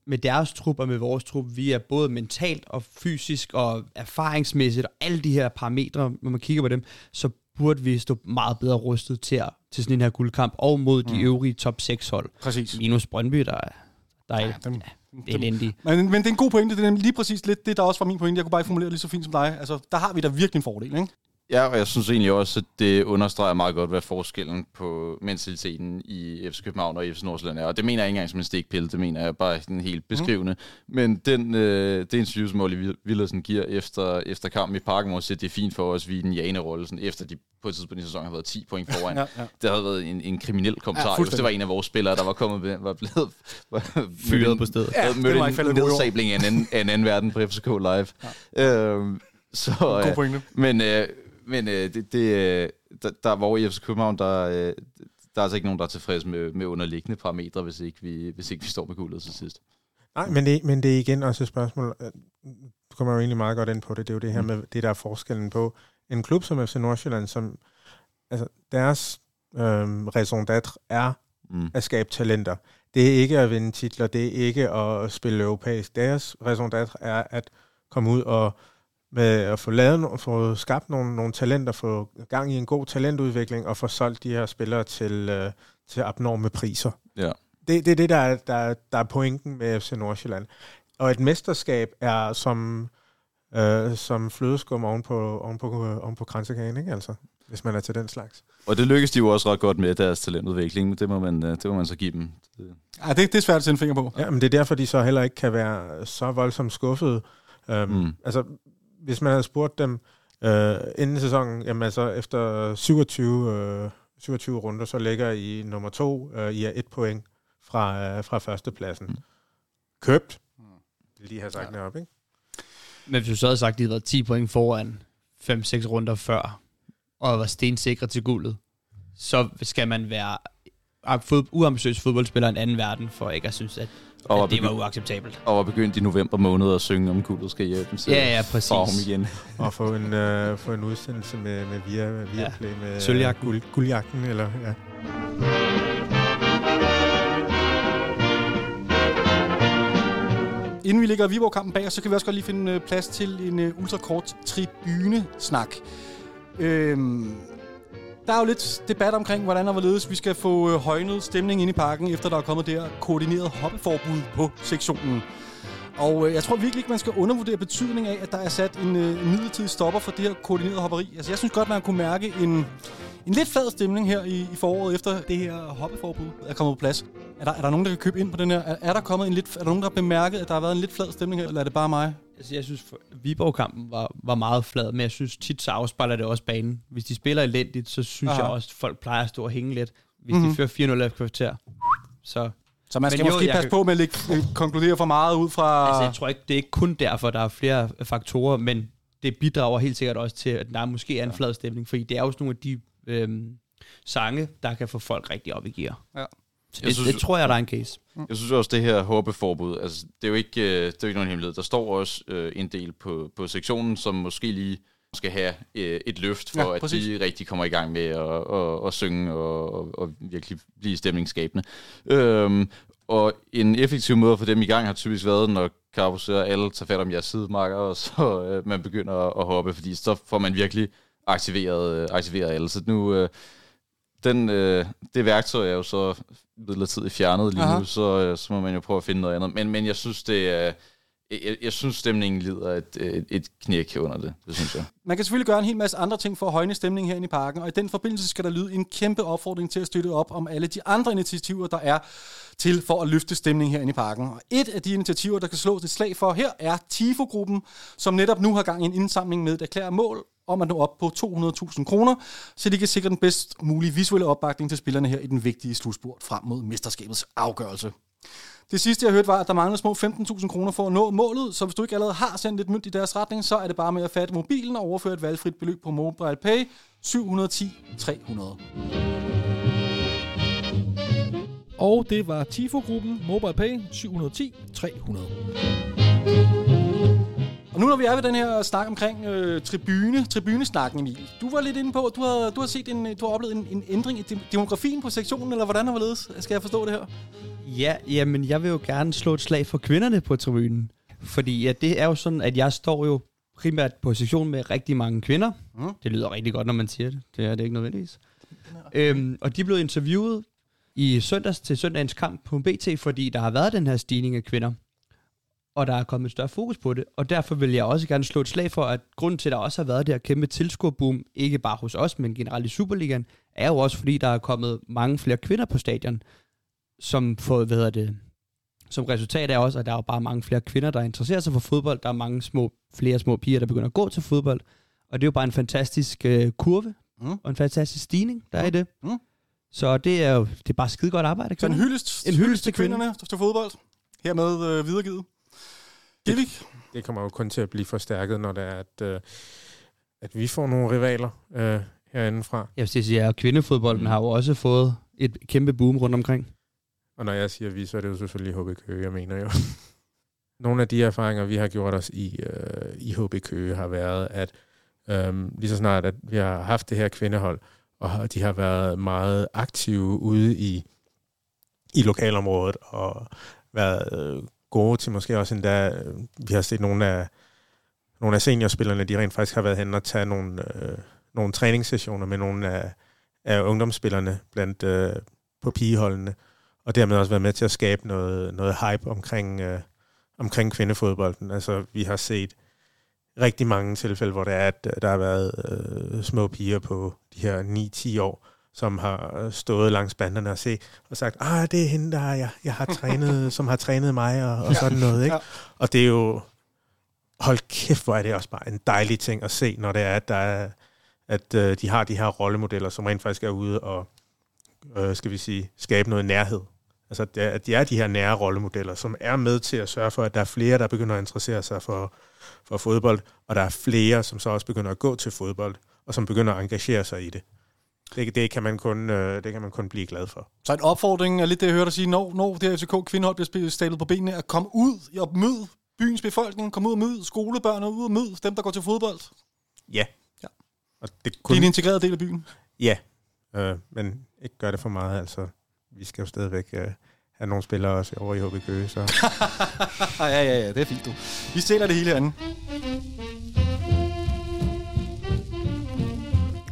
med deres trup og med vores trup, vi er både mentalt og fysisk og erfaringsmæssigt og alle de her parametre, når man kigger på dem, så burde vi stå meget bedre rustet til, at, til sådan en her guldkamp, og mod de øvrige top 6 hold. Præcis. Minus Brøndby, der er, der er Ja, ja, dem, det er elendigt. Men, men det er en god pointe. Det er lige præcis lidt det, der også var min pointe. Jeg kunne bare ikke formulere det lige så fint som dig. Altså, der har vi da virkelig en fordel, ikke? Ja, og jeg synes egentlig også, at det understreger meget godt, hvad forskellen på mentaliteten i FC København og FC Nordsjælland er. Og det mener jeg ikke engang som en stikpille, det mener jeg bare sådan helt beskrivende. Mm. Men den, øh, det interview, som Oliver Villersen giver efter, efter kampen i parken, hvor det er fint for os, vi er den jane-rolle, sådan, efter de på et tidspunkt i sæsonen har været 10 point foran. Ja, ja. Det havde været en, en kriminel kommentar. Ja, det var en af vores spillere, der var kommet med, var blevet var Fyret på stedet. Ja, mødte i en nedsabling af en anden, af en anden verden på FCK Live. Ja. Øhm, så, God øh, pointe. men øh, men øh, det, det, øh, der, der, hvor i FC København, der, øh, der er altså ikke nogen, der er tilfreds med, med underliggende parametre, hvis ikke vi, hvis ikke vi står med guldet til sidst. Nej, men det, men det er igen også et spørgsmål. øh, Du kommer jo egentlig meget godt ind på det. Det er jo det her med det, der er forskellen på en klub som FC Nordsjælland, som altså deres øhm, raison d'être er Mm. at skabe talenter. Det er ikke at vinde titler, det er ikke at spille europæisk. Deres raison d'être er at komme ud og med at få lavet, få skabt nogle, nogle talenter, få gang i en god talentudvikling og få solgt de her spillere til, øh, til abnorme priser. Ja. Det, det er det, der er, der, er- der er pointen med FC Nordsjælland. Og et mesterskab er som, øh, som flødeskum oven på, oven på, oven på kransekagen, ikke? Altså, hvis man er til den slags. Og det lykkedes de jo også ret godt med deres talentudvikling, men det må man, øh, det må man så give dem. Det- Ja, det, det er svært at sætte en finger på. Ja, men det er derfor, de så heller ikke kan være så voldsomt skuffede. Mm. mm. Altså, hvis man havde spurgt dem øh, inden sæsonen, jamen altså efter 27, øh, 27 runder, så ligger I nummer to, øh, I er et point fra, øh, fra førstepladsen. Mm. Mm. Købt. Vil de have sagt ja. op, ikke? Men hvis du så havde sagt, at de havde været 10 point foran 5-6 runder før, og var stensikre til guldet, så skal man være fod, uambitiøs fodboldspiller i en anden verden, for ikke at synes, at, Og var, at det var uacceptabelt. og var begyndt i november måned at synge om guldet skal hjælpe til Ja, ja, præcis. farm igen. Og få en, øh, få en udsendelse med, med via, via Ja. Play med Sølvjagten. Guld, guldjagten, eller ja. Inden vi ligger Viborg-kampen bag os, så kan vi også godt lige finde øh, plads til en uh, ultrakort tribune-snak. Øhm, der er jo lidt debat omkring, hvordan og hvorledes vi skal få øh, højnet stemning ind i parken, efter der er kommet det her koordineret hoppeforbud på sektionen. Og øh, jeg tror virkelig ikke, man skal undervurdere betydningen af, at der er sat en, øh, en midlertidig stopper for det her koordinerede hopperi. Altså, jeg synes godt, man kunne mærke en, en lidt flad stemning her i, i foråret, efter det her hoppeforbud er kommet på plads. Er der, er der nogen, der kan købe ind på den her? Er, er der kommet en lidt, er der nogen, der har bemærket, at der har været en lidt flad stemning her, eller er det bare mig? Altså, jeg synes, Viborg-kampen var, var meget flad, men jeg synes tit, så afspejler det også banen. Hvis de spiller elendigt, så synes Aha. jeg også, at folk plejer at stå og hænge lidt. Hvis Mhm. de fører 4-0 efter kvarter, så... Så man Men skal jo, måske passe kan- på med at lægge, øh, konkludere for meget ud fra... Altså, jeg tror ikke, det er ikke kun derfor, der er flere faktorer, men det bidrager helt sikkert også til, at der måske er en flad stemning, fordi det er sådan nogle af de øhm, sange, der kan få folk rigtig op i gear. Ja. Så Jeg det, synes- det tror jeg, der er en case. Jeg synes også, det her håbeforbud, altså, det er jo ikke, øh, det er jo ikke nogen hemmelighed. Der står også øh, en del på, på sektionen, som måske lige skal have øh, et løft for, Ja, at de rigtig kommer i gang med at, at, at synge og, og, og virkelig blive stemningsskabende. Øhm, og en effektiv måde for dem i gang har typisk været, når Carpus og alle tager fat om jeres sidemarker, og så øh, man begynder at, at hoppe, fordi så får man virkelig aktiveret, øh, aktiveret alle. Så nu, øh, den, øh, det værktøj er jo så midlertidigt fjernet lige Aha. nu, så, øh, så må man jo prøve at finde noget andet. Men, men jeg synes, det er... Jeg, jeg synes, stemningen lider et, et, et knæk under det. Det synes jeg. Man kan selvfølgelig gøre en hel masse andre ting for at højne stemningen herinde i parken, og i den forbindelse skal der lyde en kæmpe opfordring til at støtte op om alle de andre initiativer, der er til for at løfte stemningen herinde i parken. Og et af de initiativer, der kan slås et slag for her, er TIFO-gruppen, som netop nu har gang i en indsamling med et erklæret mål om at nå op på 200.000 kroner, så de kan sikre den bedst mulige visuelle opbakning til spillerne her i den vigtige slutspurt frem mod mesterskabets afgørelse. Det sidste, jeg hørte, var, at der mangler små 15.000 kroner for at nå målet, så hvis du ikke allerede har sendt et mønt i deres retning, så er det bare med at fatte mobilen og overføre et valgfrit beløb på Mobile Pay 710 300. Og det var Tifo-gruppen MobilePay 710 300. Og nu når vi er ved den her snak omkring øh, tribune, tribunesnakken, Emil. Du var lidt inde på, at du har, du har, set en, du har oplevet en, en ændring i dem- demografien på sektionen, eller hvordan har det Skal jeg forstå det her? Ja, jamen jeg vil jo gerne slå et slag for kvinderne på tribunen. Fordi ja, det er jo sådan, at jeg står jo primært på sektion med rigtig mange kvinder. Mm. Det lyder rigtig godt, når man siger det. Det er det ikke nødvendigvis. Øhm, og de blev interviewet i søndags til søndagens kamp på BT, fordi der har været den her stigning af kvinder. Og der er kommet et større fokus på det. Og derfor vil jeg også gerne slå et slag for, at grunden til, at der også har været det her kæmpe tilskuerboom, ikke bare hos os, men generelt i Superligaen, er jo også fordi, der er kommet mange flere kvinder på stadion, som får, hvad hedder det, som resultat er også, at der er jo bare mange flere kvinder, der interesserer sig for fodbold. Der er mange små, flere små piger, der begynder at gå til fodbold. Og det er jo bare en fantastisk øh, kurve, Mm. og en fantastisk stigning, der er i det. Mm. Så det er jo det er bare skide godt arbejde. Så en kvinder. hyldest, En hyldest til kvinderne, der står fodbold. Hermed øh, videregivet. Gilvik? Det kommer jo kun til at blive forstærket, når det er, at, øh, at vi får nogle rivaler øh, herindefra. Jeg vil sige, at kvindefodbolden har jo også fået et kæmpe boom rundt omkring. Og når jeg siger vi, så er det jo selvfølgelig HB Køge, jeg mener jo. Nogle af de erfaringer, vi har gjort os i, øh, i HB Køge, har været, at øh, lige så snart, at vi har haft det her kvindehold, og de har været meget aktive ude i, i lokalområdet, og været øh, gode til måske også endda, øh, vi har set nogle af, nogle af seniorspillerne, de rent faktisk har været hen og tage nogle, øh, nogle træningssessioner med nogle af, af ungdomsspillerne blandt øh, på pigeholdene, og dermed også været med til at skabe noget, noget hype omkring, øh, omkring kvindefodbolden. Altså, vi har set rigtig mange tilfælde, hvor det er, at øh, der har været øh, små piger på de her 9-10 år, som har stået langs banderne og se og sagt, ah, det er hende, der jeg, jeg har trænet, som har trænet mig og, og sådan noget. Ikke? Og det er jo, hold kæft, hvor er det også bare en dejlig ting at se, når det er, at, der er, at øh, de har de her rollemodeller, som rent faktisk er ude og, øh, skal vi sige, skabe noget nærhed. Altså, det at de er de her nære rollemodeller, som er med til at sørge for, at der er flere, der begynder at interessere sig for, for fodbold, og der er flere, som så også begynder at gå til fodbold, og som begynder at engagere sig i det. Det, det, kan, man kun, øh, det kan man kun blive glad for. Så en opfordring er lidt det, jeg hørte dig sige, når, når det her FCK kvindehold bliver spillet- stablet på benene, at komme ud og møde byens befolkning, komme ud og møde skolebørn ud og møde dem, der går til fodbold. Ja. Ja. Og det Det er en integreret del af byen. Ja, øh, men ikke gør det for meget. Altså, vi skal jo stadigvæk øh, have nogle spillere også over i HB Køge, så ja, ja, ja, det er fint, du. Vi stiller det hele herinde.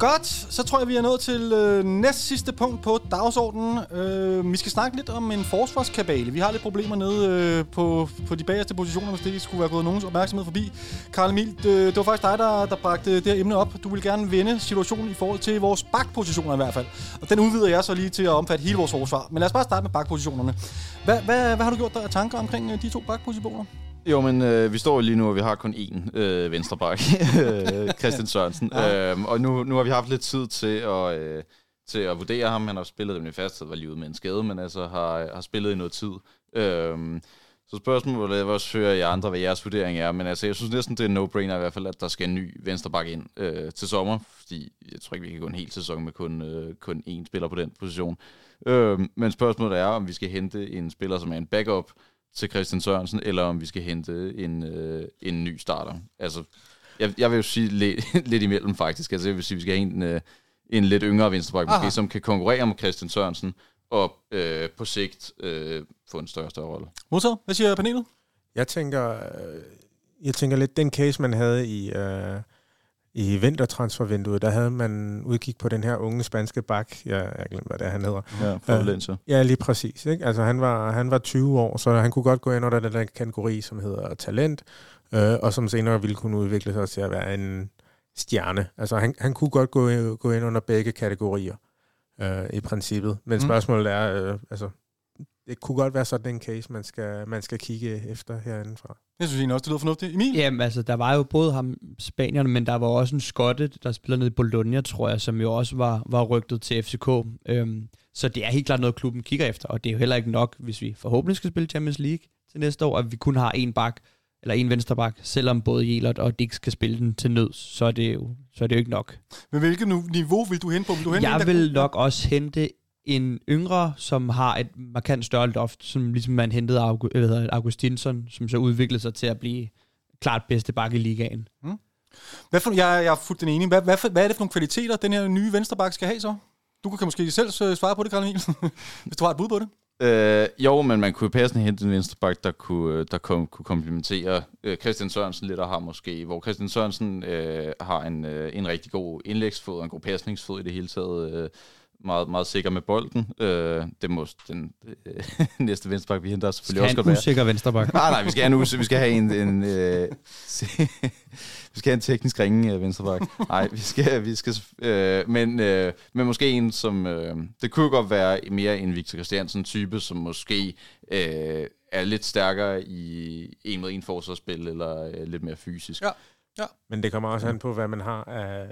Godt, så tror jeg, vi er nået til øh, næst sidste punkt på dagsordenen. Øh, vi skal snakke lidt om en forsvarskabale. Vi har lidt problemer nede øh, på, på de bagerste positioner, hvis det skulle være gået nogens opmærksomhed forbi. Karl Emil, det, det var faktisk dig, der, der bragte det her emne op. Du vil gerne vende situationen i forhold til vores bakpositioner i hvert fald. Og den udvider jeg så lige til at omfatte hele vores forsvar. Men lad os bare starte med bakpositionerne. Hvad, hvad, hvad har du gjort der af tanker omkring øh, de to bakpositioner? Jo, men øh, vi står lige nu, og vi har kun én øh, venstreback, øh, Christian Sørensen. Ja. øhm, og nu, nu har vi haft lidt tid til at, øh, til at vurdere ham. Han har spillet dem i fast, var lige ude med en skade, men altså har, har spillet i noget tid. Øhm, så spørgsmålet er, også hører jeg andre, hvad jeres vurdering er. Men altså, jeg synes næsten, det er en no-brainer i hvert fald, at der skal en ny venstreback ind øh, til sommer. Fordi jeg tror ikke, vi kan gå en hel sæson med kun, øh, kun én spiller på den position. Øhm, men spørgsmålet er, om vi skal hente en spiller, som er en backup, til Christian Sørensen, eller om vi skal hente en, øh, en ny starter. Altså, jeg, jeg vil jo sige lidt, lidt imellem faktisk. Altså, jeg vil sige, at vi skal have en, øh, en lidt yngre venstreback, måske, som kan konkurrere med Christian Sørensen, og øh, på sigt øh, få en større større rolle. Modtaget. Hvad siger panelet? jeg tænker, øh, jeg tænker lidt, den case, man havde i, øh, i vintertransfervinduet, der havde man udkig på den her unge spanske bak, jeg, jeg glemmer, hvad det er, han hedder. Ja. Valencia. Ja, lige præcis. Ikke? Altså, han var, han var 20 år, så han kunne godt gå ind under den der kategori, som hedder talent, øh, og som senere ville kunne udvikle sig til at være en stjerne. Altså, han, han kunne godt gå, gå ind under begge kategorier øh, i princippet. Men Mm. spørgsmålet er, øh, altså, det kunne godt være sådan en case, man skal, man skal kigge efter herindefra. Jeg synes egentlig også, det lyder fornuftigt. Emil? Jamen, altså, der var jo både ham, spanierne, men der var også en skotte, der spiller nede i Bologna, tror jeg, som jo også var, var rygtet til FCK. Øhm, så det er helt klart noget, klubben kigger efter, og det er jo heller ikke nok, hvis vi forhåbentlig skal spille Champions League til næste år, at vi kun har en bak, eller en venstre bak, selvom både Jelert og Dix skal spille den til nøds, så er det jo, så er det jo ikke nok. Men hvilket niveau vil du hente på? Vil du hente en, Jeg der vil nok også hente en yngre, som har et markant større loft, som ligesom man hentede Aug- hvad Augustinsson, som så udviklede sig til at blive klart bedste bakke i ligaen. Hvad for, jeg, jeg er fuldt den enige. Hvad, hvad, for, hvad er det for nogle kvaliteter, den her nye venstreback skal have så? Du kan måske selv øh, svare på det, Karl hvis du har et bud på det. Øh, jo, men man kunne jo passende hente en venstreback, der kunne, øh, der kom, kunne komplementere øh, Christian Sørensen lidt og har måske, hvor Christian Sørensen øh, har en, øh, en rigtig god indlægsfod og en god pasningsfod i det hele taget. Øh, meget, meget sikker med bolden. Øh, det må den øh, næste venstreback, vi henter, selvfølgelig også godt være. usikker venstreback. Nej, nej, vi skal have, en, us- vi skal have en, en øh, vi skal have en teknisk ringe øh, venstreback. Nej, vi skal, vi skal øh, men, øh, men måske en, som, øh, det kunne godt være mere en Victor Christiansen type, som måske øh, er lidt stærkere i en mod en forsvarsspil, eller øh, lidt mere fysisk. Ja. Men det kommer også an på, hvad man har af,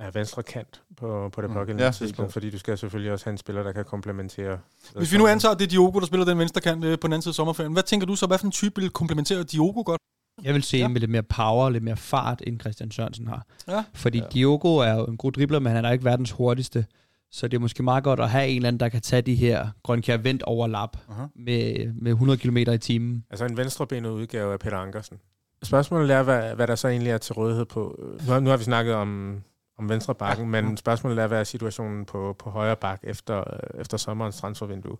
af venstre kant på, på det Mm. pågældende Ja, er tidspunkt, fordi du skal selvfølgelig også have en spiller, der kan komplementere. Hvis vi nu antager, at det er Diogo, der spiller den venstre kant øh, på den anden side af sommerferien, hvad tænker du så, hvad for en type vil komplementere Diogo godt? Jeg vil se Ja. med lidt mere power, lidt mere fart, end Christian Sørensen har. Ja. Fordi Ja. Diogo er jo en god dribler, men han er ikke verdens hurtigste. Så det er måske meget godt at have en eller anden, der kan tage de her grønkær vendt overlap Aha. med, med 100 km i timen. Altså en venstrebenet udgave af Peter Ankersen. Spørgsmålet er, hvad, hvad der så egentlig er til rådighed på. Nu har, nu har vi snakket om, om venstre bakken, ja. men spørgsmålet er, hvad er situationen på, på højre bak efter, øh, efter sommerens transfervindue?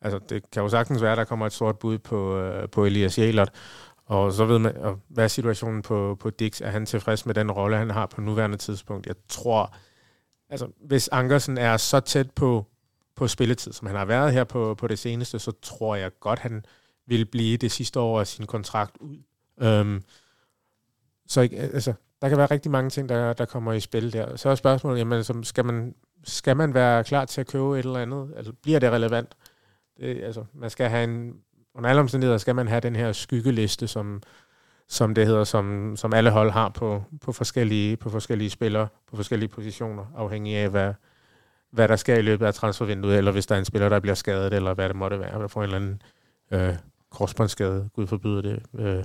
Altså, det kan jo sagtens være, at der kommer et stort bud på, øh, på Elias Jælert, og så ved man, og hvad er situationen på, på Dix? Er han tilfreds med den rolle, han har på nuværende tidspunkt? Jeg tror, altså, hvis Ankersen er så tæt på, på spilletid, som han har været her på, på det seneste, så tror jeg godt, han vil blive det sidste år af sin kontrakt ud. Øhm, så ikke, altså, der kan være rigtig mange ting, der, der kommer i spil der. Så er spørgsmålet, jamen, så skal, man, skal man være klar til at købe et eller andet? Altså, bliver det relevant? Det, altså, man skal have en, under alle omstændigheder skal man have den her skyggeliste, som, som det hedder, som, som alle hold har på, på, forskellige, på forskellige spillere, på forskellige positioner, afhængig af, hvad, hvad der sker i løbet af transfervinduet, eller hvis der er en spiller, der bliver skadet, eller hvad det måtte være, der får en eller anden øh, korsbåndsskade, gud forbyde det, øh,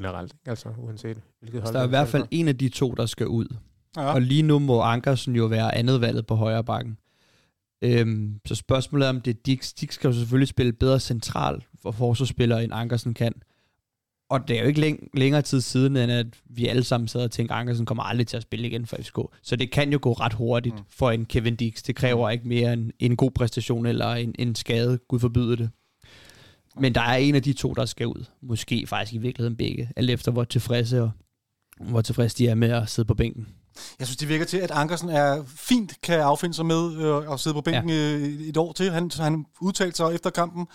generelt, altså uanset hvilket hold. Så der er i hvert fald for. en af de to, der skal ud. Ja. Og lige nu må Ankersen jo være andet valget på højre bakken. Øhm, så spørgsmålet er, om det er Dix. Dix skal jo selvfølgelig spille bedre central for forsvarsspillere, end Ankersen kan. Og det er jo ikke læng- længere tid siden, end at vi alle sammen sad og tænkte, at Ankersen kommer aldrig til at spille igen for FCK. Så det kan jo gå ret hurtigt Mm. mm. for en Kevin Dix. Det kræver ikke mere end en god præstation eller en, en skade. Gud forbyde det. Men der er en af de to, der skal ud. Måske faktisk i virkeligheden begge. Alt efter hvor tilfredse og hvor tilfredse de er med at sidde på bænken. Jeg synes, det virker til, at Ankersen er fint kan affinde sig med øh, at sidde på bænken ja. et år til. Han, han udtalte sig efter kampen,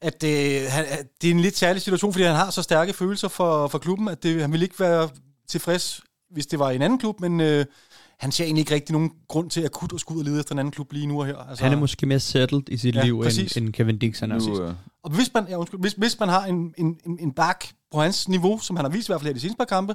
at, øh, han, at det er en lidt særlig situation, fordi han har så stærke følelser for, for klubben, at det, han ville ikke være tilfreds, hvis det var i en anden klub, men øh, han ser egentlig ikke rigtig nogen grund til akut at skulle ud og lede efter en anden klub lige nu og her. Altså, Han er måske mere settled i sit Ja, ja, liv, præcis. end, end Kevin Dix han er. Nu, øh, Og hvis man, ja, undskyld, hvis, hvis man har en, en, en, en bak på hans niveau, som han har vist i hvert fald her i de seneste par kampe,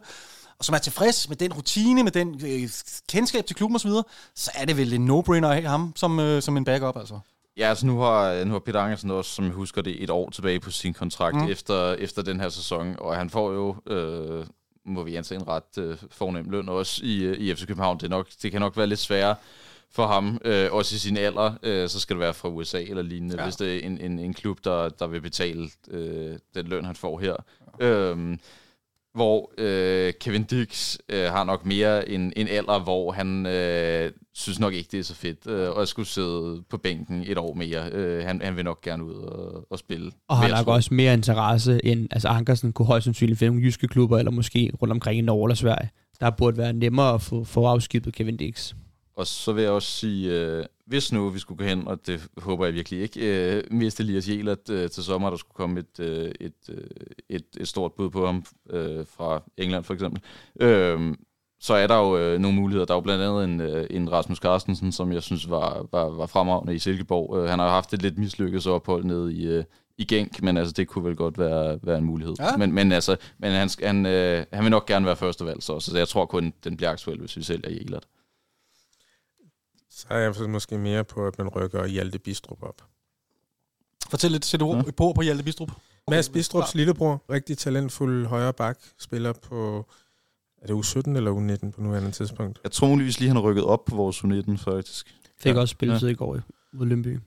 og som er tilfreds med den rutine, med den øh, kendskab til klubben osv., så, så er det vel en no-brainer at have ham som, øh, som en backup, altså. Ja, altså nu har, nu har Peter Angersen også, som jeg husker det, et år tilbage på sin kontrakt mm. efter, efter den her sæson, og han får jo, øh, må vi antage, en ret øh, fornem løn også i, øh, i FC København. Det, nok, det kan nok være lidt sværere for ham, øh, også i sin alder, øh, så skal det være fra USA eller lignende, ja. hvis det er en, en, en klub, der, der vil betale øh, den løn, han får her. Ja. Øhm, hvor øh, Kevin Dix øh, har nok mere en, en alder, hvor han øh, synes nok ikke, det er så fedt øh, at skulle sidde på bænken et år mere. Øh, han, han vil nok gerne ud og, og spille. Og har tro. også mere interesse end, altså Ankersen kunne højst sandsynligt finde nogle jyske klubber, eller måske rundt omkring i Norge eller Sverige. Der burde være nemmere at få, få afskibet Kevin Dix. Og så vil jeg også sige, øh, hvis nu vi skulle gå hen, og det håber jeg virkelig ikke, øh, miste Elias Jelert øh, til sommer, der skulle komme et, øh, et, øh, et, et stort bud på ham øh, fra England for eksempel, øh, så er der jo øh, nogle muligheder. Der er jo blandt andet en, øh, en Rasmus Carstensen, som jeg synes var, var, var fremragende i Silkeborg. Øh, han har haft et lidt mislykket ophold nede i, øh, i Genk, men altså, det kunne vel godt være, være en mulighed. Ja. Men, men, altså, men han, han, øh, han vil nok gerne være førstevalg, så, så jeg tror kun, den bliver aktuel, hvis vi sælger Jelert. Så er jeg måske mere på, at man rykker Hjalte Bistrup op. Fortæl lidt, sæt ord, Ja. på, på Hjalte Bistrup. Mads Bistrups lillebror, rigtig talentfuld højre bak, spiller på, er det U17 eller U19 på nuværende tidspunkt? Jeg tror muligvis lige, han har rykket op på vores U19, faktisk. Fik Ja. også spilletid i går i mod Lønby.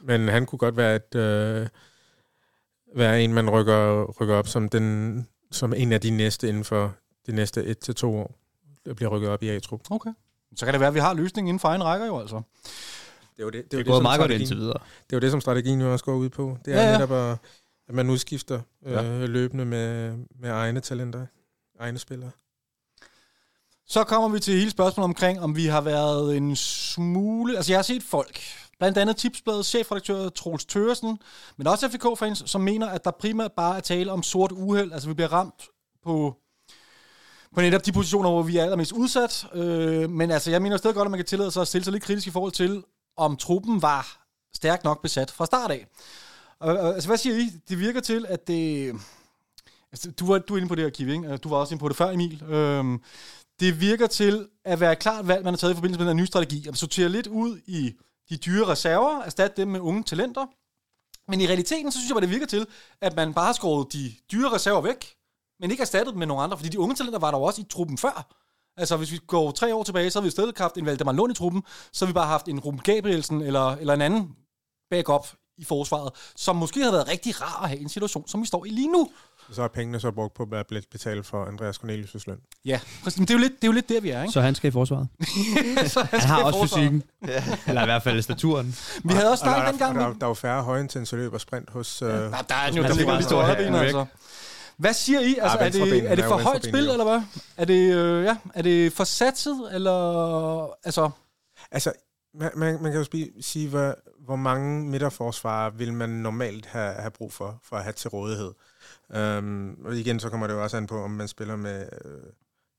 Men han kunne godt være et, øh, være en, man rykker, rykker op som, den, som en af de næste inden for de næste et til to år, der bliver rykket op i A-trup. Okay. Så kan det være, at vi har løsningen inden for egen rækker jo altså. Det er jo det, Det er jo gået som meget godt strategien- indtil videre. Det er jo det, som strategien jo også går ud på. Det er Ja, ja, netop, at, at man udskifter øh, Ja. løbende med, med egne talenter, egne spillere. Så kommer vi til hele spørgsmålet omkring, om vi har været en smule... Altså, jeg har set folk, blandt andet Tipsbladets chefredaktør Troels Tøresen, men også FCK-fans, som mener, at der primært bare er tale om sort uheld. Altså, vi bliver ramt på, på netop de positioner, hvor vi er allermest udsat. Øh, men altså, jeg mener stadig godt, at man kan tillade sig at stille sig lidt kritisk i forhold til, om truppen var stærkt nok besat fra start af. Og, altså, hvad siger I? Det virker til, at det... Altså, du var, du er inde på det her, Kiv, ikke? Du var også inde på det før, Emil. Øhm, det virker til at være et klart valg, man har taget i forbindelse med den her nye strategi. At sortere lidt ud i de dyre reserver, erstatte dem med unge talenter. Men i realiteten, så synes jeg bare, det virker til, at man bare har skåret de dyre reserver væk, men ikke erstattet dem med nogle andre, fordi de unge talenter var der jo også i truppen før. Altså, hvis vi går tre år tilbage, så har vi i stedet haft en Valdemar Lund i truppen, så har vi bare haft en Ruben Gabrielsen eller, eller en anden backup i forsvaret, som måske havde været rigtig rar at have i en situation, som vi står i lige nu. Så er pengene så brugt på at blive betalt for Andreas Cornelius' løn. Ja, præcis. Men det er jo lidt, det er jo lidt der, vi er, ikke? Så han skal i forsvaret. så Han har også fysikken. Eller i hvert fald staturen. Vi havde også Og der, snakket er, dengang... der, med- er- der er jo færre højintense løb og sprint hos... Øh, Ja, der er den jo, der ligger bare lige stå store og have ben, den væk. altså. Hvad siger I? Altså, Ah, er, det, er det for højt spil, jo. eller hvad? Er det, øh, ja, er det for satset, eller... Altså, Altså, man, man, man kan jo sige, hvor, hvor mange midterforsvarer vil man normalt have, have brug for, for at have til rådighed. Um, og igen, så kommer det jo også an på, om man spiller med, øh,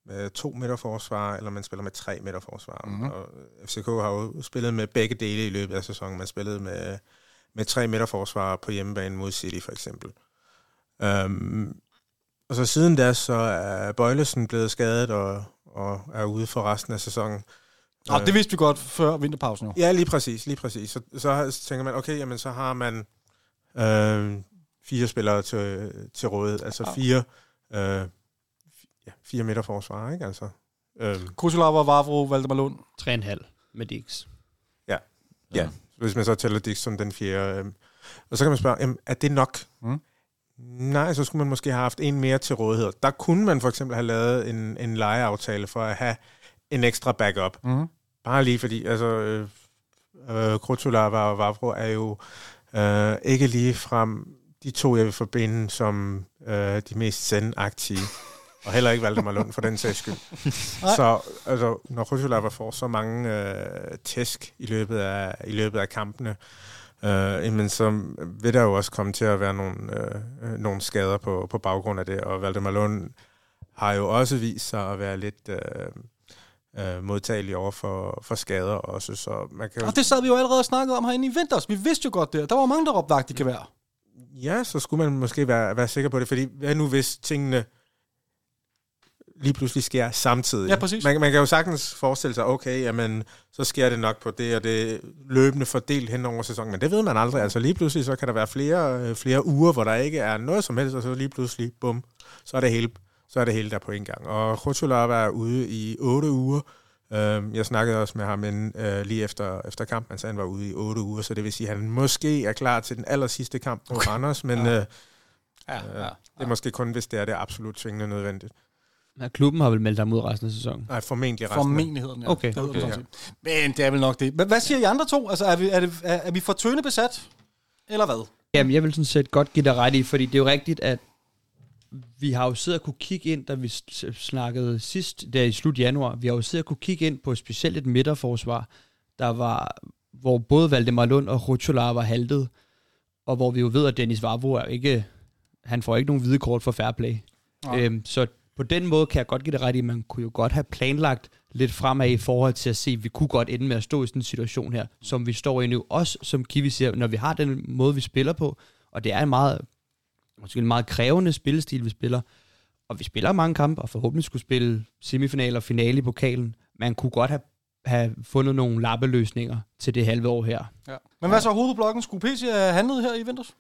med to midterforsvarer, eller man spiller med tre midterforsvarer. Mhm. Mm-hmm. Og FCK har jo spillet med begge dele i løbet af sæsonen. Man spillede med, med tre midterforsvarer på hjemmebane mod City, for eksempel. Um, og så siden da, så er Bøjlesen blevet skadet og, og er ude for resten af sæsonen. øh. det vidste vi godt før vinterpausen jo. Ja, lige præcis, lige præcis. Så, så tænker man, okay, jamen så har man øh, fire spillere til, til rådet, altså Ja. fire, øh, ja, fire midterforsvar, ikke? Altså, øh, Kusulava, Vavro, Valdemar Lund. 3,5 med Dix. ja, hvis man så tæller Dix som den fjerde. Øh, og så kan man spørge, jamen, er det nok? Mm. Nej, så skulle man måske have haft en mere til rådighed. Der kunne man for eksempel have lavet en, en lejeaftale for at have en ekstra backup. Mm. Bare lige fordi, altså, øh, øh, Krutulava og Vavro er jo øh, ikke lige frem de to, jeg vil forbinde som øh, de mest sendagtige. og heller ikke Valdemar Lund for den sags skyld. Så altså, når Krutulava får så mange øh, tæsk i løbet af, i løbet af kampene, øh, men så vil der jo også komme til at være nogle, øh, øh, nogle skader på, på baggrund af det, og Valdemar Lund har jo også vist sig at være lidt... Øh, øh, modtagelig over for, for skader også, så man kan jo, Og det sad vi jo allerede og snakkede om herinde i vinters. Vi vidste jo godt det. Der var mange, der råbte vagt i gevær. ja, så skulle man måske være, være sikker på det, fordi hvad nu hvis tingene lige pludselig sker samtidig? Ja, præcis. Man, man kan jo sagtens forestille sig, okay, jamen, så sker det nok på det og det løbende fordelt hen over sæsonen, men det ved man aldrig. Altså lige pludselig, så kan der være flere, øh, flere uger, hvor der ikke er noget som helst, og så lige pludselig, bum, så er det hele, så er det hele der på en gang. Og Khotulava er ude i otte uger. Øhm, Jeg snakkede også med ham inden, øh, lige efter, efter kampen, han sagde, han var ude i otte uger, så det vil sige, at han måske er klar til den aller sidste kamp mod okay. Randers, men Ja. øh, Ja, øh, det er måske kun, hvis det er det absolut tvingende nødvendigt. Ja, klubben har vel meldt ham ud resten af sæsonen. Nej, formentlig resten. af- Formenligheden, ja. Okay. Det hedder Okay, set. Men det er vel nok det. Men hvad siger I andre to? Altså, er vi, er det, er, er vi for tøne besat? Eller hvad? Jamen, jeg vil sådan set godt give dig ret i, fordi det er jo rigtigt, at vi har jo siddet og kunne kigge ind, da vi snakkede sidst, der i slut januar, vi har jo siddet og kunne kigge ind på specielt et midterforsvar, der var, hvor både Valdemar Lund og Ruchola var haltet, og hvor vi jo ved, at Dennis Vavro er ikke, han får ikke nogen hvide kort for fair play. Nej. Øhm, så på den måde kan jeg godt give det ret i, at man kunne jo godt have planlagt lidt fremad i forhold til at se, at vi kunne godt ende med at stå i sådan en situation her, som vi står i nu. Også som Kiwi siger, når vi har den måde, vi spiller på, og det er en meget, måske en meget krævende spillestil, vi spiller, og vi spiller mange kampe, og forhåbentlig skulle spille semifinaler og finale i pokalen. Man kunne godt have, have fundet nogle lappeløsninger til det halve år her. Ja. Men hvad så hovedblokken? Skulle PC have handlet her i vinters?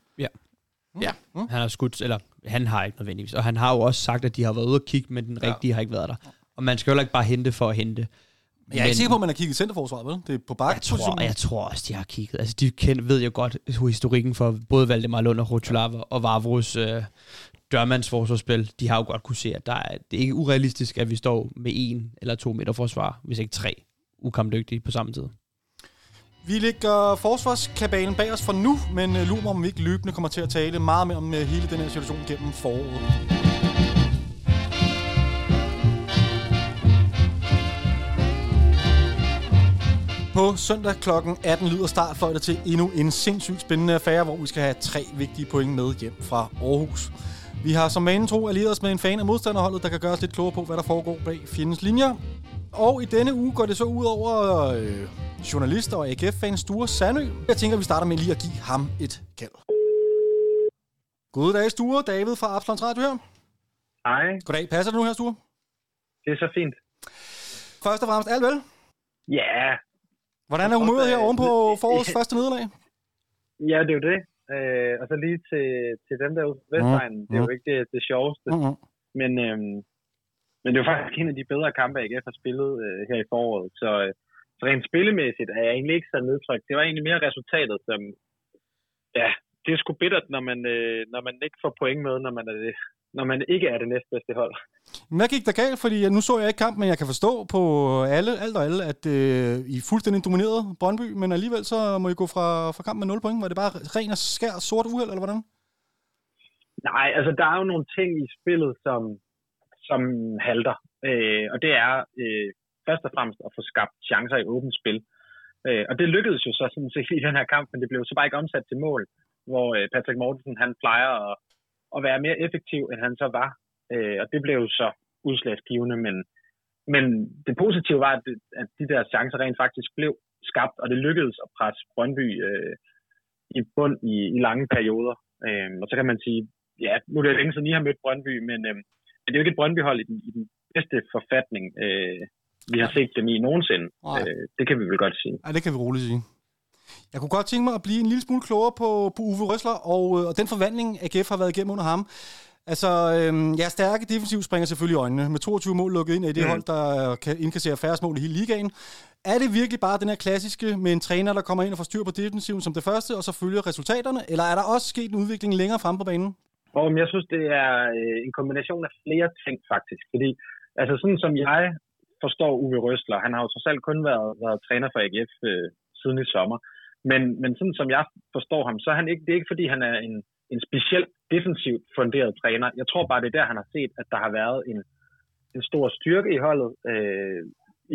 Han har skudt, eller han har ikke nødvendigvis, og han har jo også sagt, at de har været ude og kigge, men den Ja. rigtige har ikke været der. Og man skal jo ikke bare hente for at hente. Men jeg er ikke sikker på, at man har kigget i centerforsvaret, vel? Det er på jeg tror, jeg tror også, de har kigget. Altså, de kend, ved jo godt historikken for både Valdemar Lund og Rotulava og Vavros øh, dørmands forsvarsspil. De har jo godt kunne se, at der er, det er ikke urealistisk, at vi står med en eller to meter forsvar, hvis ikke tre ukampdygtige på samme tid. Vi lægger forsvarskabalen bag os for nu, men uh, lurer mig, om vi ikke løbende kommer til at tale meget mere om øh, hele den her situation gennem foråret. På søndag kl. 18 lyder startfløjter til endnu en sindssygt spændende affære, hvor vi skal have tre vigtige point med hjem fra Aarhus. Vi har som vanen tro allieret os med en fan af modstanderholdet, der kan gøre os lidt klogere på, hvad der foregår bag fjendens linjer. Og i denne uge går det så ud over øh, journalister og AGF-fans Sture Sandø. Jeg tænker, vi starter med lige at give ham et kald. Goddag, Sture. David fra Absalons Radio her. Hej, Goddag. Passer det nu her, Sture? det er så fint. Først og fremmest, alt vel? Ja, Hvordan er humøret her oven på forårets første nederlag? ja det er jo det. Øh, og så lige til, til dem derude på Vestegnen. Det er jo ikke det, det sjoveste. Mm-hmm. Men, øhm, men det er jo faktisk en af de bedre kampe, AGF har spillet øh, her i foråret. Så, øh, så rent spillemæssigt er jeg egentlig ikke så nedtrykt. Det var egentlig mere resultatet, som... Ja, det er sgu bittert, når man, øh, når man ikke får point med, når man, er det, når man ikke er det næstbedste hold. Hvad gik der galt? Fordi nu så jeg ikke kampen, men jeg kan forstå på alle, alt og alle, at øh, I fuldstændig dominerede Brøndby, men alligevel så må I gå fra, fra kampen med 0 point. Var det bare ren og skær sort uheld, eller hvordan? Nej, altså der er jo nogle ting i spillet, som, som halter. Øh, og det er øh, først og fremmest at få skabt chancer i åbent spil. Øh, og det lykkedes jo så sådan set i den her kamp, men det blev så bare ikke omsat til mål, hvor øh, Patrick Mortensen han plejer at, at være mere effektiv, end han så var. Øh, og det blev jo så udslagsgivende, men, men det positive var, at, det, at de der chancer rent faktisk blev skabt, og det lykkedes at presse Brøndby øh, i bund i, i lange perioder. Øh, og så kan man sige, ja, nu er det længe siden, I har mødt Brøndby, men, øh, men det er jo ikke et Brøndby-hold i den, i den bedste forfatning, øh, vi har set dem i nogensinde. Nej. Øh, det kan vi vel godt sige. Ja, det kan vi roligt sige. Jeg kunne godt tænke mig at blive en lille smule klogere på, på Uwe Røsler og, øh, og den forvandling, AGF har været igennem under ham. Altså, øhm, ja, stærke defensiv springer selvfølgelig øjnene. Med 22 mål lukket ind i det Mm. hold, der kan indkassere færre mål i hele ligaen. Er det virkelig bare den her klassiske med en træner, der kommer ind og får styr på defensiven som det første, og så følger resultaterne? Eller er der også sket en udvikling længere frem på banen? Og jeg synes, det er øh, en kombination af flere ting faktisk. Fordi, altså sådan som jeg forstår Uwe Røsler, han har jo trods alt kun været, været træner for AGF øh, siden i sommer. Men, men sådan som jeg forstår ham, så er han ikke, det er ikke fordi, han er en, en specielt defensivt funderet træner. Jeg tror bare, det er der, han har set, at der har været en, en stor styrke i holdet, øh,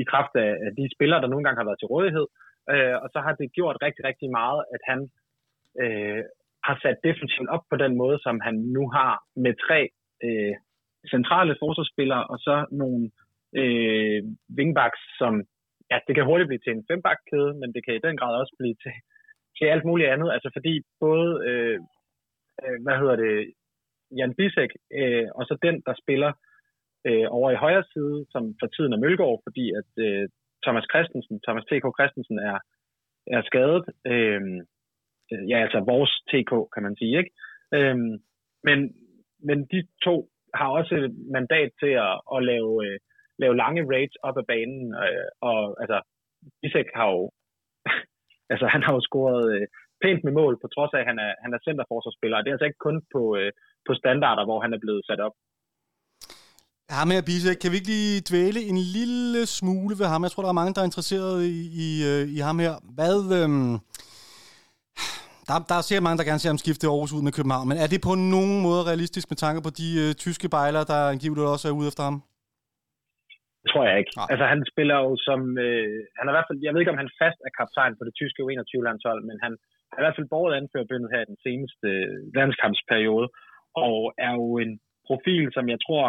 i kraft af, af de spillere, der nogle gange har været til rådighed. Øh, og så har det gjort rigtig, rigtig meget, at han øh, har sat defensivt op på den måde, som han nu har med tre øh, centrale forsvarsspillere, og så nogle øh, wingbacks, som ja, det kan hurtigt blive til en fembackkæde, men det kan i den grad også blive til, til alt muligt andet. Altså fordi både, øh, øh, hvad hedder det, Jan Bisek, øh, og så den, der spiller øh, over i højre side, som for tiden er Mølgaard, fordi at øh, Thomas Christensen, Thomas T.K. Christensen er, er skadet. Øh, Øh, ja, altså vores TK, kan man sige, ikke? Øhm, men, men de to har også mandat til at, at lave, øh, lave lange raids op ad banen, øh, og altså, Bisek har jo, altså han har jo scoret øh, pænt med mål, på trods af, at han er, han er centerforsvarsspiller, og det er altså ikke kun på, øh, på standarder, hvor han er blevet sat op. Ham her, Bisek, kan vi ikke lige dvæle en lille smule ved ham? Jeg tror, der er mange, der er interesseret i, i, øh, i ham her. Hvad... Øhm, der, der er sikkert mange, der gerne ser ham skifte Aarhus ud med København, men er det på nogen måde realistisk med tanke på de øh, tyske bejlere, der angiveligt også er ude efter ham? Det tror jeg ikke. Nej. Altså han spiller jo som, øh, han er i hvert fald, jeg ved ikke om han fast er kaptajn på det tyske U21-landshold, men han har i hvert fald båret anførerbindet her i den seneste øh, landskampsperiode, og er jo en profil, som jeg tror,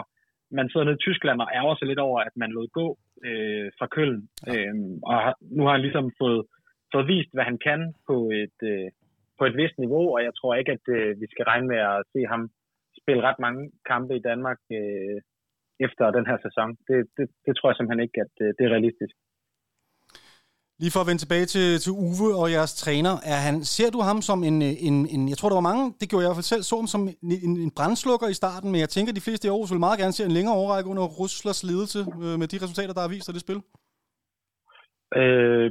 man sidder nede i Tyskland og ærger sig lidt over, at man lod gå øh, fra Køln. Øh, og har, nu har han ligesom fået, fået vist, hvad han kan på et, øh, på et vist niveau, og jeg tror ikke, at øh, vi skal regne med at se ham spille ret mange kampe i Danmark øh, efter den her sæson. Det, det, det tror jeg simpelthen ikke, at øh, det er realistisk. Lige for at vende tilbage til, til Uwe og jeres træner, er han, ser du ham som en, en, en, jeg tror der var mange, det gjorde jeg i hvert fald selv, så ham som en, en, en brændslukker i starten, men jeg tænker, at de fleste i Aarhus vil meget gerne se en længere overrække under Ruslers ledelse øh, med de resultater, der er vist af det spil. Øh,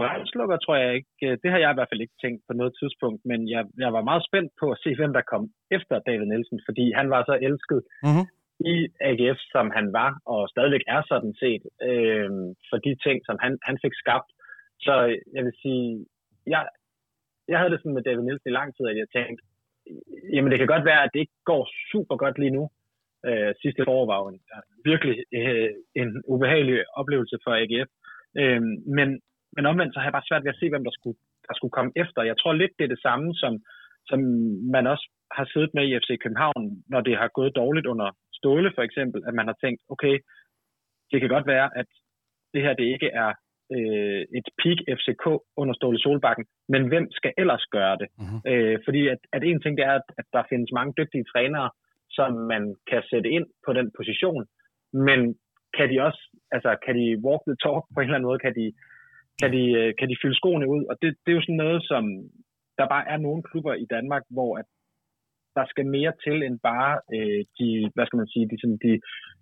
brændslukker tror jeg ikke. Øh, det har jeg i hvert fald ikke tænkt på noget tidspunkt, men jeg, jeg var meget spændt på at se, hvem der kom efter David Nielsen, fordi han var så elsket Mm-hmm. i AGF, som han var, og stadigvæk er sådan set, øh, for de ting, som han, han fik skabt. Så jeg vil sige, jeg, jeg havde det sådan med David Nielsen i lang tid, at jeg tænkte, jamen det kan godt være, at det ikke går super godt lige nu. Øh, sidste forår var jo en, virkelig øh, en ubehagelig oplevelse for AGF. Øh, men, men omvendt så har jeg bare svært ved at se, hvem der skulle, der skulle komme efter. Jeg tror lidt, det er det samme, som, som man også har siddet med i FC København, når det har gået dårligt under Ståle for eksempel, at man har tænkt, okay, det kan godt være, at det her det ikke er øh, et peak FCK under Ståle Solbakken, men hvem skal ellers gøre det? Mhm. Mm-hmm. Øh, fordi at, at en ting det er, at, at der findes mange dygtige trænere, som man kan sætte ind på den position, men kan de også, altså kan de walk the talk på en eller anden måde, kan de, kan de, øh, kan de fylde skoene ud, og det, det er jo sådan noget, som der bare er nogle klubber i Danmark, hvor at der skal mere til end bare øh, de, hvad skal man sige, de, sådan, de,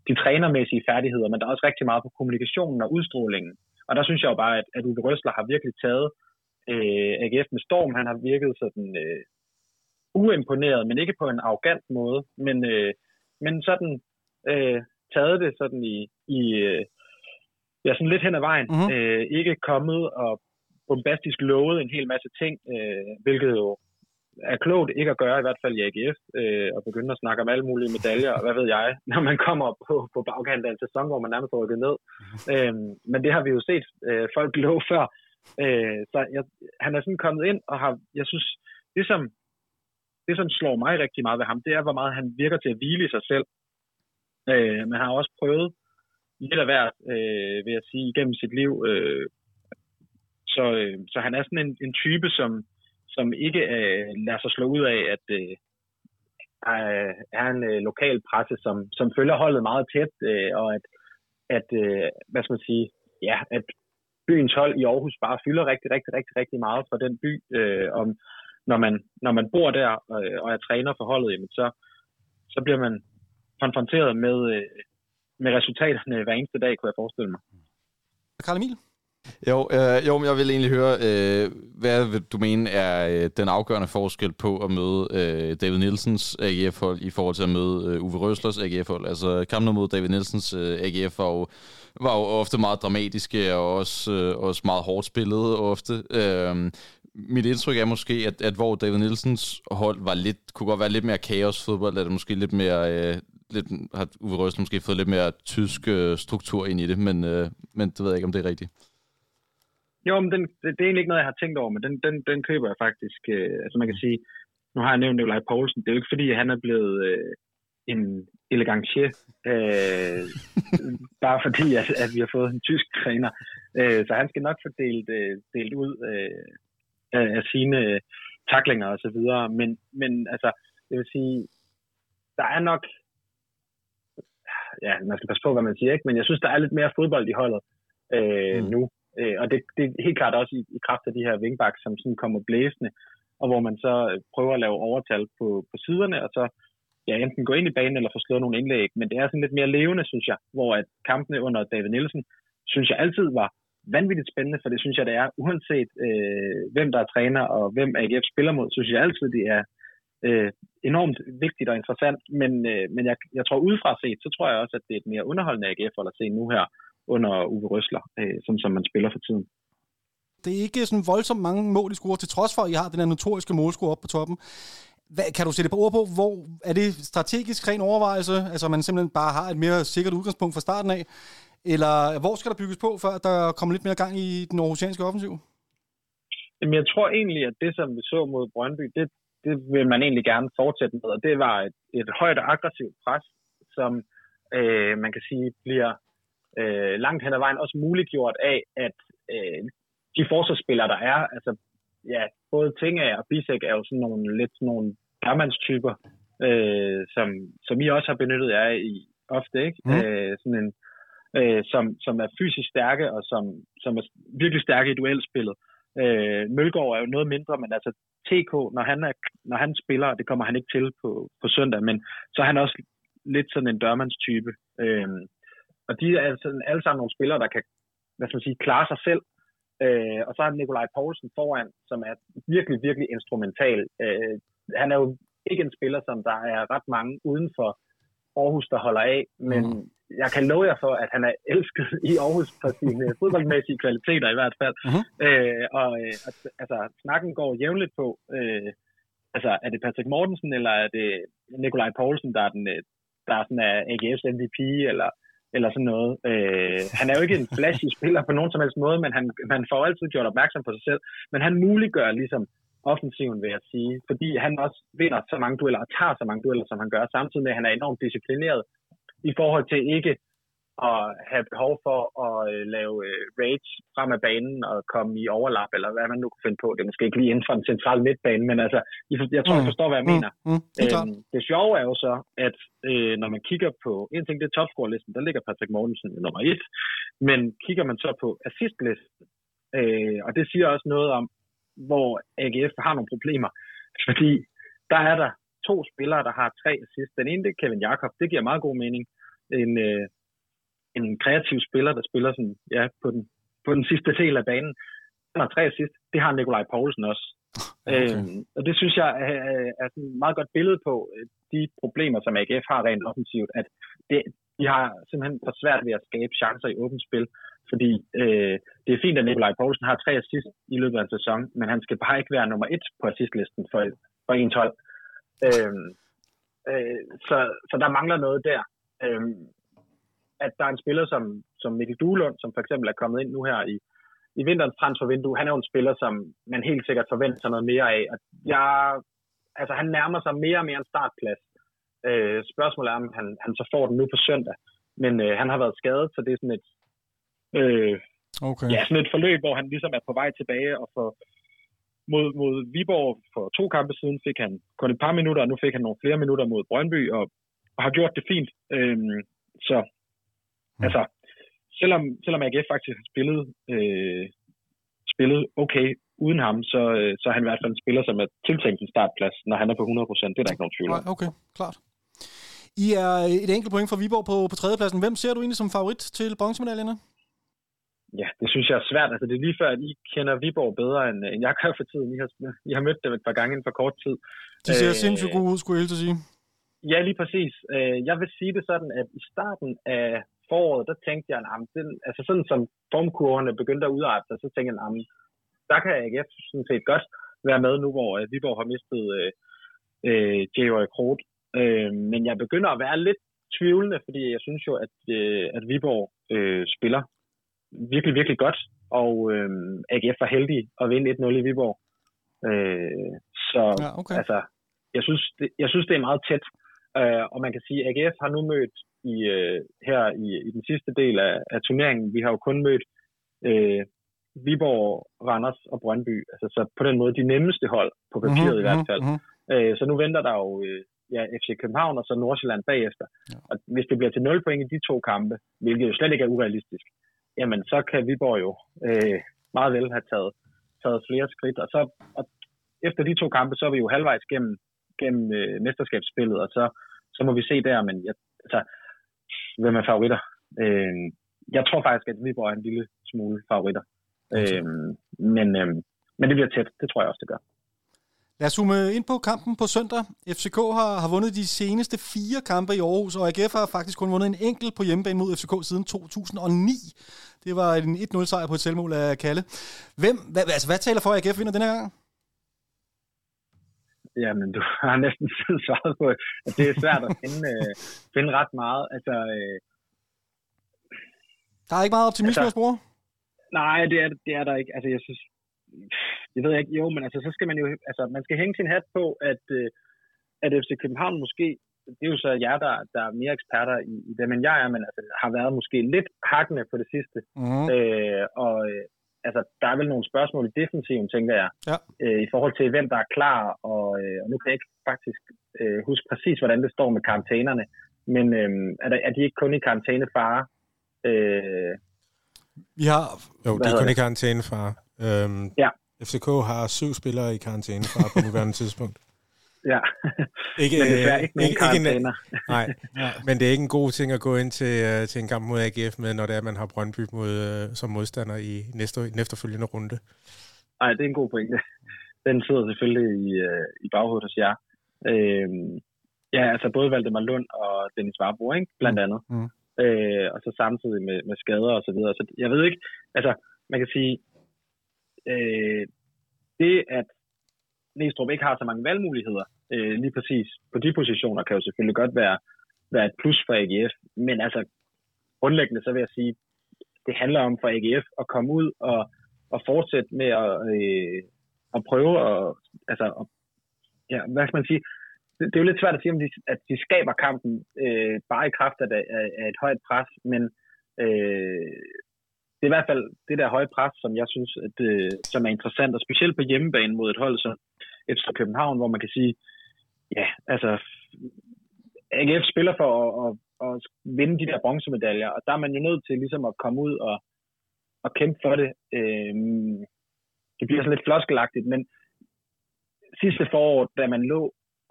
de trænermæssige færdigheder, men der er også rigtig meget på kommunikationen og udstrålingen. Og der synes jeg jo bare, at, at Uwe Røsler har virkelig taget øh, AGF med storm. Han har virket sådan øh, uimponeret, men ikke på en arrogant måde, men, øh, men sådan øh, taget det sådan i, i øh, øh, ja, sådan lidt hen ad vejen. Mhm. Mm-hmm. Øh, ikke kommet og bombastisk lovet en hel masse ting, øh, hvilket jo er klogt ikke at gøre, i hvert fald i AGF, øh, og begynde at snakke om alle mulige medaljer, og hvad ved jeg, når man kommer på, på bagkant af en sæson, hvor man nærmest er rykket ned. Øh, men det har vi jo set øh, folk love før. Øh, så jeg, han er sådan kommet ind, og har, jeg synes, det som, det som slår mig rigtig meget ved ham, det er, hvor meget han virker til at hvile i sig selv. Øh, men han har også prøvet lidt af hvert, øh, vil jeg sige, igennem sit liv. Øh, så, øh, så han er sådan en, en type, som, som ikke øh, lader sig slå ud af, at øh, er en øh, lokal presse, som, som følger holdet meget tæt, øh, og at, at øh, hvad skal man sige, ja, at byens hold i Aarhus bare fylder rigtig, rigtig, rigtig, rigtig meget for den by. Øh, om, når, man, når man bor der øh, og er træner for holdet, jamen så, så bliver man konfronteret med, øh, med resultaterne hver eneste dag, kunne jeg forestille mig. Karl Emil? Jo, øh, jo, men jeg vil egentlig høre, øh, hvad vil du mene er øh, den afgørende forskel på at møde øh, David Nielsens AGF-hold i forhold til at møde øh, Uwe Røslers AGF-hold? Altså kampen mod David Nielsens øh, AGF var jo, var jo ofte meget dramatiske og også, øh, også meget hårdt spillet ofte. Øh, mit indtryk er måske, at, at hvor David Nielsens hold var lidt, kunne godt være lidt mere kaosfodbold, er det måske lidt mere... Øh, lidt, har Uwe Røsler måske fået lidt mere tysk øh, struktur ind i det, men, øh, men det ved jeg ikke, om det er rigtigt. Jo, men den, det, det er egentlig ikke noget, jeg har tænkt over, men den, den, den køber jeg faktisk. Øh, altså man kan sige, nu har jeg nævnt Nikolaj Poulsen, det er jo ikke fordi, han er blevet øh, en elegantier, øh, bare fordi, at, at vi har fået en tysk træner. Øh, så han skal nok få delt, øh, delt ud øh, af, af sine øh, taklinger og så videre. Men, men altså, jeg vil sige, der er nok, ja, man skal passe på, hvad man siger, ikke? men jeg synes, der er lidt mere fodbold i holdet øh, mm. nu. Øh, og det, det er helt klart også i, i kraft af de her wingbacks, som sådan kommer blæsende, og hvor man så øh, prøver at lave overtal på, på siderne, og så ja, enten gå ind i banen eller få slået nogle indlæg. Men det er sådan lidt mere levende, synes jeg, hvor at kampene under David Nielsen, synes jeg altid var vanvittigt spændende, for det synes jeg, det er, uanset øh, hvem der er træner og hvem AGF spiller mod, synes jeg altid, det er øh, enormt vigtigt og interessant. Men, øh, men jeg, jeg tror udefra set, så tror jeg også, at det er et mere underholdende AGF at se nu her under Uwe Røsler, øh, som, som man spiller for tiden. Det er ikke sådan voldsomt mange mål, I scorer, til trods for, at I har den her notoriske målscore op på toppen. Hvad, kan du sætte på ord på, hvor er det strategisk ren overvejelse, altså man simpelthen bare har et mere sikkert udgangspunkt fra starten af, eller hvor skal der bygges på, før der kommer lidt mere gang i den aarhusianske offensiv? Jamen, jeg tror egentlig, at det, som vi så mod Brøndby, det, det vil man egentlig gerne fortsætte med, og det var et, et højt og aggressivt pres, som øh, man kan sige bliver øh, langt hen ad vejen også muliggjort af, at øh, de forsvarsspillere, der er, altså ja, både Tinga og Bisek er jo sådan nogle lidt sådan nogle dørmandstyper, øh, som, som I også har benyttet jer i ofte, ikke? Mm. Øh, sådan en, øh, som, som er fysisk stærke og som, som er virkelig stærke i duelspillet. Øh, Mølgaard er jo noget mindre, men altså TK, når han, er, når han spiller, det kommer han ikke til på, på søndag, men så er han også lidt sådan en dørmandstype. Øh, og de er altså alle sammen nogle spillere, der kan hvad skal man sige, klare sig selv, Øh, og så har Nikolaj Poulsen foran, som er virkelig, virkelig instrumental. Øh, han er jo ikke en spiller, som der er ret mange uden for Aarhus, der holder af, men mm jeg kan love jer for, at han er elsket i Aarhus for sine fodboldmæssige kvaliteter i hvert fald. Mhm. Øh, og øh, altså, snakken går jævnligt på, øh, altså er det Patrick Mortensen, eller er det Nikolaj Poulsen, der er, den, øh, der er sådan af AGF's MVP, eller, eller sådan noget. Øh, han er jo ikke en flashy spiller på nogen som helst måde, men han, han får altid gjort opmærksom på sig selv. Men han muliggør ligesom offensiven, vil jeg sige, fordi han også vinder så mange dueller og tager så mange dueller, som han gør, samtidig med, at han er enormt disciplineret i forhold til ikke at have behov for at øh, lave øh, rage frem af banen og komme i overlap, eller hvad man nu kan finde på. Det er måske ikke lige inden for en central midtbane, men altså, jeg tror, jeg forstår, hvad jeg mener. Mm, mm, det. Øhm, det sjove er jo så, at øh, når man kigger på, en ting det er topscore-listen, der ligger Patrick Mortensen nummer et, men kigger man så på assist-listen, øh, og det siger også noget om, hvor AGF har nogle problemer, fordi der er der to spillere, der har tre assist. Den ene, det er Kevin Jakob, det giver meget god mening. En, øh, en kreativ spiller, der spiller sådan, ja, på, den, på den sidste del af banen. Han har tre assist, det har Nikolaj Poulsen også. Okay. Øhm, og det synes jeg er, er- er sådan et meget godt billede på øh, de problemer, som AGF har rent offensivt, at det, de har simpelthen for svært ved at skabe chancer i åbent spil, fordi øh, det er fint, at Nikolaj Poulsen har tre assist i løbet af en sæson, men han skal bare ikke være nummer et på assistlisten for, for 1-12. Øhm, øh, så, så der mangler noget der. Øhm, at der er en spiller som, som Mikkel Duelund, som for eksempel er kommet ind nu her i, i vinterens transfervindue, han er jo en spiller, som man helt sikkert forventer sig noget mere af. Og jeg, altså, han nærmer sig mere og mere en startplads. Øh, spørgsmålet er, om han, han så får den nu på søndag. Men øh, han har været skadet, så det er sådan et, øh, Okay. ja, sådan et forløb, hvor han ligesom er på vej tilbage og for, mod, mod Viborg for to kampe siden fik han kun et par minutter, og nu fik han nogle flere minutter mod Brøndby, og, og har gjort det fint. Øhm, så altså, selvom, selvom AGF faktisk har spillet, øh, spillet okay uden ham, så, øh, så er han i hvert fald en spiller, som er tiltænkt en startplads, når han er på 100%. Det er der ikke nogen tvivl om. Okay, klart. I er et enkelt point fra Viborg på, på tredjepladsen. Hvem ser du egentlig som favorit til bronzemedaljerne? Synes jeg er svært. Altså, det er lige før, at I kender Viborg bedre, end, end jeg gør for tiden. I har, I har mødt dem et par gange inden for kort tid. De ser Øh, sindssygt gode ud, skulle jeg helt sige. Ja, lige præcis. Øh, Jeg vil sige det sådan, at i starten af foråret, der tænkte jeg, at den, altså sådan som formkurverne begyndte at udarte sig, så tænkte jeg, at der kan AGF sådan set godt være med nu, hvor øh, Viborg har mistet øh, øh, J.Roy Kroot. Øh, men jeg begynder at være lidt tvivlende, fordi jeg synes jo, at, øh, at Viborg øh, spiller virkelig, virkelig godt, og øh, AGF var heldig at vinde 1-0 i Viborg. Øh, så Ja, okay. altså, jeg synes, det, jeg synes, det er meget tæt. Øh, og man kan sige, at AGF har nu mødt i, øh, her i, i den sidste del af, af turneringen. Vi har jo kun mødt øh, Viborg, Randers og Brøndby. Altså, så på den måde de nemmeste hold på papiret mm-hmm, i hvert fald. mhm. Øh, så nu venter der jo øh, ja, FC København og så Nordsjælland bagefter. Ja. Og hvis det bliver til 0 point i de to kampe, hvilket jo slet ikke er urealistisk, jamen så kan Viborg jo øh, meget vel have taget, taget flere skridt. Og så og efter de to kampe, så er vi jo halvvejs gennem, gennem øh, mesterskabsspillet, og så, så må vi se der, men jeg, altså, hvem er favoritter? Øh, jeg tror faktisk, at Viborg er en lille smule favoritter. Øh, men, øh, men det bliver tæt, det tror jeg også, det gør. Lad os zoome ind på kampen på søndag. FCK har, har vundet de seneste fire kampe i Aarhus, og AGF har faktisk kun vundet en enkelt på hjemmebane mod FCK siden 2009. Det var en 1-0 sejr på et selvmål af Kalle. Hvem, hvad, altså, hvad taler for, at AGF vinder den her gang? Jamen, du har næsten selv svaret på, at det er svært at finde, øh, finde ret meget. Altså, øh, Der er ikke meget optimisme Altså- at spore. nej, det er, det er der ikke. Altså, jeg synes, det ved jeg ikke. Jo, men altså, så skal man jo, altså, man skal hænge sin hat på, at, øh, at FC København måske, det er jo så jer, der, der er mere eksperter i, i det, men jeg er, men altså, har været måske lidt hakkende på det sidste. Mm-hmm. Øh, og øh, altså, der er vel nogle spørgsmål i defensiven, tænker jeg, Ja. øh, i forhold til, hvem der er klar, og, øh, og nu kan jeg ikke faktisk øh, huske præcis, hvordan det står med karantænerne, men øh, er, der, er de ikke kun i karantænefare? Øh, Vi har... Jo, de er kun det? i karantænefare. Øhm, Ja. FCK har syv spillere i karantænefare på nuværende tidspunkt. Ja. Ikke, Men desværre ikke nogen ikke, nej, men det er ikke en god ting at gå ind til, uh, til en kamp mod AGF med, når det er, at man har Brøndby mod, uh, som modstander i næste, den efterfølgende runde. Nej, det er en god pointe. Den sidder selvfølgelig i, øh, i baghovedet hos jer. Øhm, ja, altså både Valdemar Lund og Dennis Warbo, ikke? blandt andet. Mm. Øh, og så samtidig med, med skader og så videre. Så jeg ved ikke, altså man kan sige, øh, det at Næstrup ikke har så mange valgmuligheder, øh, lige præcis på de positioner, kan jo selvfølgelig godt være, være et plus for AGF. Men altså, grundlæggende så vil jeg sige, det handler om for AGF at komme ud og, og fortsætte med at, øh, at prøve at, altså, at, ja, hvad skal man sige, det, det er jo lidt svært at sige, om de, at de skaber kampen øh, bare i kraft af, af, af et højt pres, men øh, det er i hvert fald det der høje pres, som jeg synes, at, øh, som er interessant, og specielt på hjemmebane mod et hold som FC København, hvor man kan sige, ja, altså, AGF spiller for at, at, at vinde de der bronzemedaljer, og der er man jo nødt til ligesom at komme ud og, og kæmpe for det. Øh, det bliver sådan lidt floskelagtigt, men sidste forår, da man lå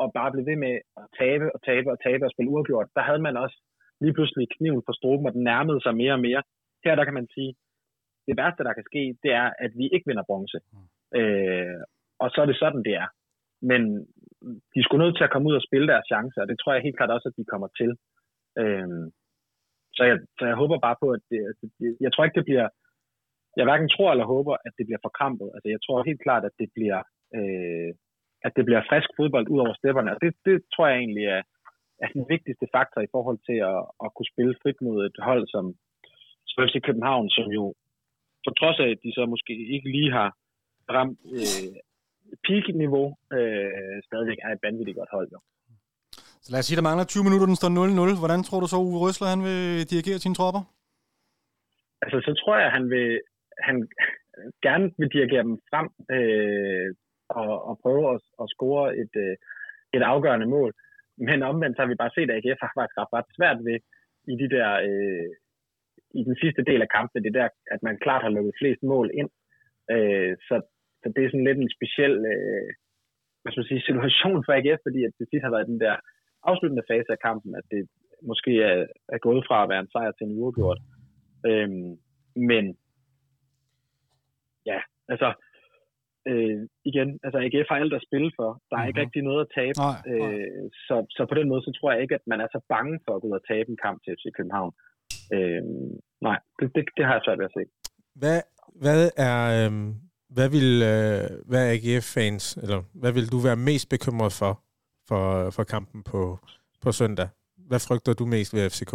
og bare blev ved med at tabe og tabe og tabe og spille uafgjort, der havde man også lige pludselig kniven på struben, og den nærmede sig mere og mere. Her der kan man sige, det værste, der kan ske, det er, at vi ikke vinder bronze. Øh, og så er det sådan, det er. Men de skulle nødt til at komme ud og spille deres chancer, og det tror jeg helt klart også, at de kommer til. Øh, så, jeg, så jeg håber bare på, at det, det, jeg tror ikke, det bliver, jeg hverken tror eller håber, at det bliver forkrampet. Altså jeg tror helt klart, at det bliver, øh, at det bliver frisk fodbold ud over stepperne, og det, det tror jeg egentlig er, er den vigtigste faktor i forhold til at, at kunne spille frit mod et hold som, som FC København, som jo, på trods af, at de så måske ikke lige har ramt øh, peak-niveau, øh, stadigvæk er et vanvittigt godt hold. Jo. Så lad os sige, der mangler 20 minutter, den står 0-0. Hvordan tror du så, Uwe Røsler, han vil dirigere sine tropper? Altså, så tror jeg, han vil han gerne vil dirigere dem frem øh, og, og prøve at, at score et, øh, et afgørende mål. Men omvendt har vi bare set, at AGF har faktisk ret, ret svært ved i de der øh, i den sidste del af kampen, det er der, at man klart har lukket flest mål ind. Øh, så, så det er sådan lidt en speciel øh, hvad skal man sige, situation for AGF, fordi at det sidst har været den der afsluttende fase af kampen, at det måske er, er gået fra at være en sejr til en uafgjort. Øh, men ja, altså øh, igen, altså AGF har alt at spille for. Der er mm-hmm. ikke rigtig noget at tabe. Nej, nej. Øh, så, så på den måde, så tror jeg ikke, at man er så bange for at gå ud og tabe en kamp til FC København. Øh, nej, det, det, det har jeg svært ved at se. Hvad, hvad er... Øhm, hvad vil, øh, hvad er AGF-fans, eller hvad vil du være mest bekymret for, for, for kampen på, på søndag? Hvad frygter du mest ved FCK?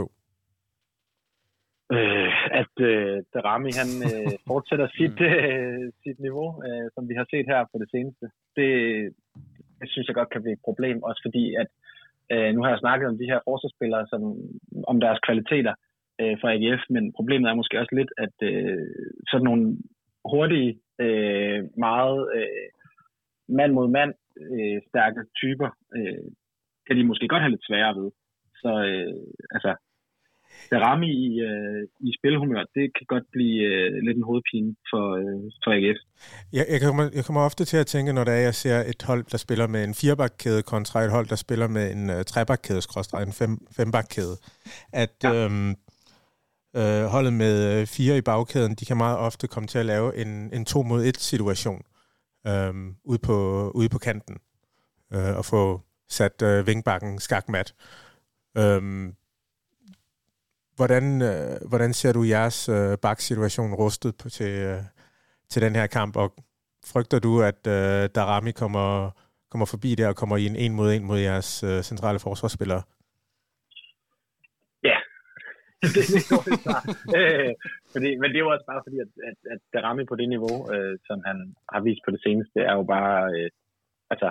Øh, at øh, Darami han øh, fortsætter sit, øh, sit niveau, øh, som vi har set her på det seneste. Det, det synes jeg godt kan blive et problem, også fordi at øh, nu har jeg snakket om de her forsvarsspillere, som, om deres kvaliteter øh, for AGF, men problemet er måske også lidt, at øh, sådan nogle hurtige, øh, meget øh, mand mod mand øh, stærke typer, øh, kan de måske godt have lidt sværere ved. Så øh, altså, Darami i, øh, i spilhumør, det kan godt blive øh, lidt en hovedpine for, øh, for AGF. Jeg, jeg, kommer, jeg kommer ofte til at tænke, når der er, jeg ser et hold, der spiller med en firebakkæde kontra et hold, der spiller med en uh, trebakkæde, skråstrej en fem, fembakkæde, at ja. øhm, øh, holdet med øh, fire i bagkæden, de kan meget ofte komme til at lave en, en to mod et situation øh, ude, på, ude på kanten øh, og få sat øh, vingbakken skakmat. Øh, hvordan, øh, hvordan ser du jeres øh, baksituation rustet på, til, øh, til den her kamp, og frygter du, at øh, Darami kommer, kommer forbi der og kommer i en en mod en mod jeres øh, centrale forsvarsspillere? Det er et dårligt svar. øh, fordi, men det er jo også bare fordi, at, at, at Darami på det niveau, øh, som han har vist på det seneste, er jo bare øh, altså,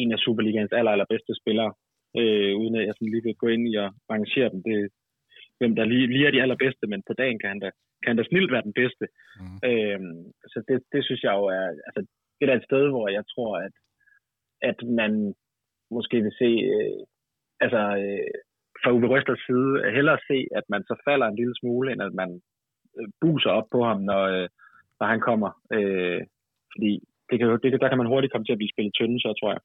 en af Superligans aller, allerbedste spillere. Øh, uden at jeg sådan lige vil gå ind i og rangere dem. Det, hvem der lige, lige er de allerbedste, men på dagen kan han da, kan han da snilt være den bedste. Mm. Øhm, så det, det synes jeg jo er, altså, det er et sted, hvor jeg tror, at, at man måske vil se, øh, altså øh, fra Uwe Røsters side, hellere se, at man så falder en lille smule, end at man øh, buser op på ham, når, øh, når han kommer. Øh, fordi det kan, det, der kan man hurtigt komme til at blive spillet tynde, så tror jeg.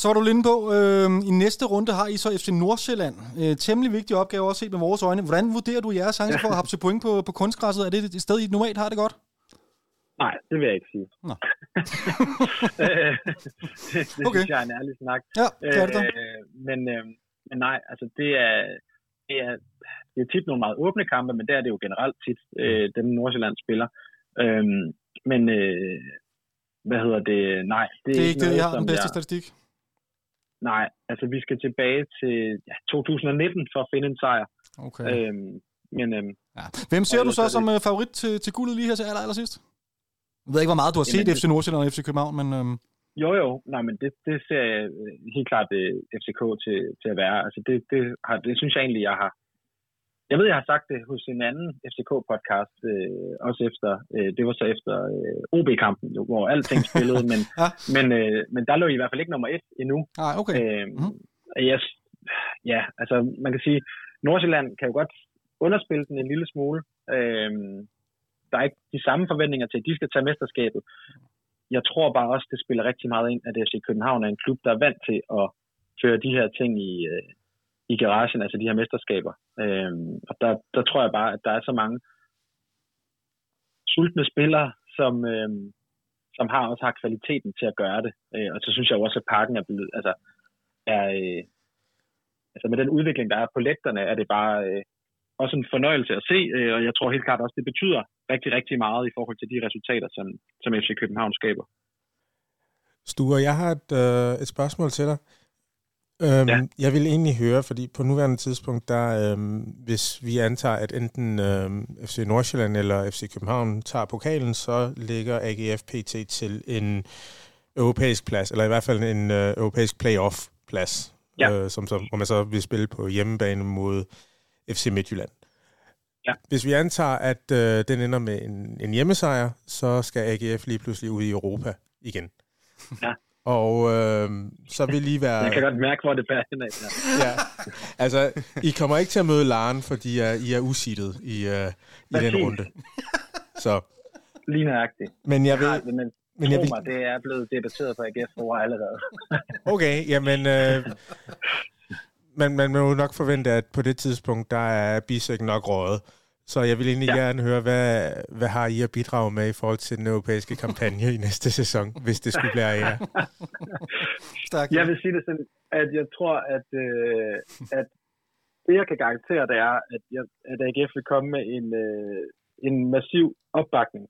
Så var du lidt på, øh, i næste runde har I så FC Nordsjælland. Øh, temmelig vigtig opgave også set med vores øjne. Hvordan vurderer du jeres chance for at have point på, på kunstgræsset? Er det et sted, I normalt har det godt? Nej, det vil jeg ikke sige. Nå. Øh, det det Okay. synes jeg er en ærlig snak. Ja, det er det da. Øh, men, øh, men nej, altså det er, det er, det er tit nogle meget åbne kampe, men der er det jo generelt tit, øh, dem Nordsjælland spiller. Øhm, men øh, hvad hedder det? Nej, det, Det er ikke det, noget, jeg har den som bedste jeg, statistik. Nej, altså vi skal tilbage til ja, 2019 for at finde en sejr. Okay. Øhm, men øhm, Ja. Hvem ser du så er det- som øh, favorit til, til guldet lige her til aller, aller sidst? Jeg ved ikke, hvor meget du har set Jamen, FC Nordsjælland og FC København, men øhm, Jo, jo. Nej, men det, det ser jeg øh, helt klart øh, FCK til, til at være. Altså, det, det, har, det synes jeg egentlig, jeg har... Jeg ved, jeg har sagt det hos en anden FCK-podcast, øh, også efter, øh, det var så efter øh, OB-kampen, jo, hvor alting spillede, men, Ja. men, øh, men der lå I i hvert fald ikke nummer et endnu. nej, okay. Øh, Mhm. jeg, ja, altså man kan sige, Nordsjælland kan jo godt underspille den en lille smule. Øh, der er ikke de samme forventninger til, at de skal tage mesterskabet. Jeg tror bare også, det spiller rigtig meget ind, at FC København er en klub, der er vant til at føre de her ting i, øh, i garagen, altså de her mesterskaber. Øh, og der, der tror jeg bare, at der er så mange sultne spillere, som, øh, som har også har kvaliteten til at gøre det. Øh, og så synes jeg også, at parken er blevet, altså, er, øh, altså med den udvikling, der er på lægterne, er det bare øh, også en fornøjelse at se, øh, og jeg tror helt klart også, det betyder rigtig, rigtig meget i forhold til de resultater, som, som FC København skaber. Sture, jeg har et, øh, et spørgsmål til dig. Øhm, Ja. Jeg vil egentlig høre, fordi på nuværende tidspunkt, der, øhm, hvis vi antager, at enten øhm, FC Nordsjælland eller FC København tager pokalen, så ligger AGF PT til en europæisk plads, eller i hvert fald en øh, europæisk playoff-plads, Ja. øh, som, som, hvor man så vil spille på hjemmebane mod FC Midtjylland. Ja. Hvis vi antager, at øh, den ender med en, en hjemmesejr, så skal AGF lige pludselig ud i Europa igen. Ja. Og øh, så vil lige være... Jeg kan godt mærke, hvor det bærer henad. Ja. Ja. Altså, I kommer ikke til at møde Laren, fordi uh, I er usittet i, uh, i den Præcis. runde. Så, Lige nøjagtigt. men jeg Ja, ved... men Men jeg vil, mig, det er blevet debatteret på AGF for allerede. okay, jamen... Uh, man, man må jo nok forvente, at på det tidspunkt, der er Bisek nok rådet. Så jeg vil egentlig ja. Ja. gerne høre, hvad, hvad har I at bidrage med i forhold til den europæiske kampagne i næste sæson, hvis det skulle blive jer? Stærkt. Jeg vil sige det sådan, at jeg tror, at, øh, at det, jeg kan garantere, det er, at, jeg, at AGF vil komme med en, øh, en massiv opbakning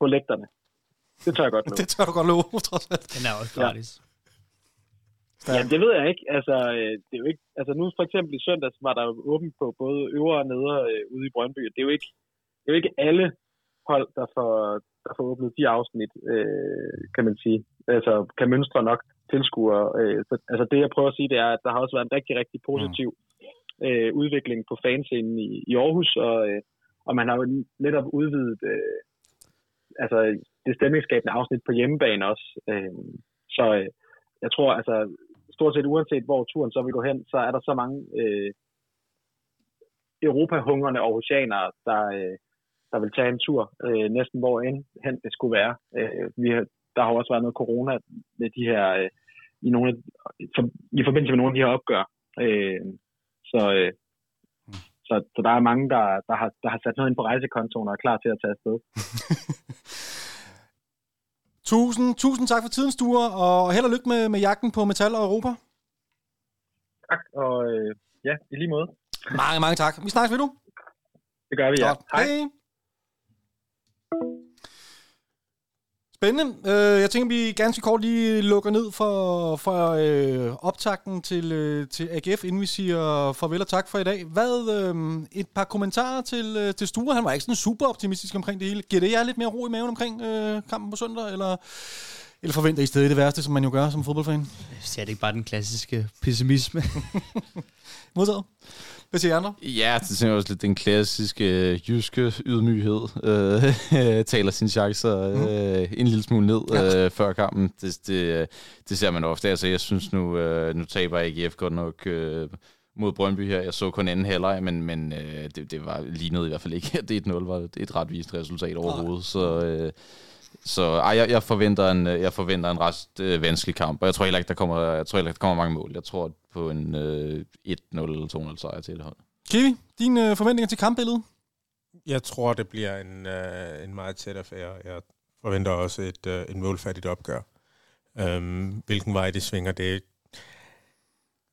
på lægterne. Det tør jeg godt nu. Det tør du godt love, trods alt. Den er også Ja. gratis. Ja, det ved jeg ikke. Altså, øh, det er jo ikke, altså nu for eksempel i søndags var der jo åbent på både øvre og nedre øh, ude i Brøndby. Det er jo ikke, det er jo ikke alle hold, der får, der får åbnet de afsnit, øh, kan man sige. Altså, kan mønstre nok tilskuere. Øh, så, altså det, jeg prøver at sige, det er, at der har også været en rigtig, rigtig positiv øh, udvikling på fanscenen i, i Aarhus, og, øh, og man har jo netop udvidet øh, altså det stemningsskabende afsnit på hjemmebane også. Øh, så øh, jeg tror, altså stort set uanset hvor turen så vil gå hen, så er der så mange øh, europahungerne og oceanere, der, øh, der vil tage en tur øh, næsten hvor end hen det skulle være. Øh, vi har, der har også været noget corona med de her, øh, i, nogle, af- for, i forbindelse med nogle af de her opgør. Øh, så, øh, så, så der er mange, der, der, har, der har sat noget ind på rejsekontoen og er klar til at tage afsted. Tusind, tusind tak for tiden, Sture, og held og lykke med, med jagten på Metal og Europa. Tak, og øh, ja, i lige måde. Mange, mange tak. Vi snakkes ved du. Det gør vi, ja. Godt. Hej. Spændende. Øh, jeg tænker, vi ganske kort lige lukker ned for, for øh, optakten til, øh, til AGF, inden vi siger farvel og tak for i dag. Hvad, øh, et par kommentarer til, øh, til Sture. Han var ikke sådan super optimistisk omkring det hele. Giver det jer lidt mere ro i maven omkring øh, kampen på søndag, eller, eller forventer I stadig det værste, som man jo gør som fodboldfan? Så er det ikke bare den klassiske pessimisme. Modtaget. Hvad siger I andre? Ja, det tænker jeg også lidt den klassiske øh, jyske ydmyghed. Øh, taler sine chancer øh, en lille smule ned øh, før kampen. Det, det, det ser man ofte. Altså, jeg synes nu, øh, nu taber AGF godt nok øh, mod Brøndby her. Jeg så kun anden halvleg, men, men øh, det, det var lignede i hvert fald ikke, at det 1-0 var et ret vist resultat overhovedet. Så, øh, så ej, jeg, jeg, forventer en, jeg forventer en ret øh, vanskelig kamp, og jeg tror heller ikke, der kommer, jeg tror heller ikke, der kommer mange mål. Jeg tror på en øh, 1-0 eller 2-0 sejr til det hold. Kiwi, dine øh, forventninger til kampbilledet? Jeg tror, det bliver en, øh, en meget tæt affære. Jeg forventer også et, øh, en målfattigt opgør. Øhm, hvilken vej det svinger, det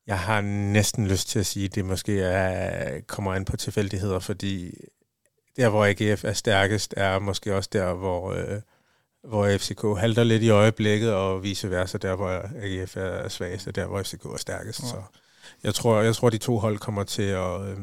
jeg har næsten lyst til at sige, at det måske er, kommer an på tilfældigheder, fordi der, hvor AGF er stærkest, er måske også der, hvor, øh, hvor FCK halter lidt i øjeblikket, og vice versa, der, hvor AGF er svagest, og der, hvor FCK er stærkest. Ja. Så jeg tror, jeg tror, de to hold kommer til at øh,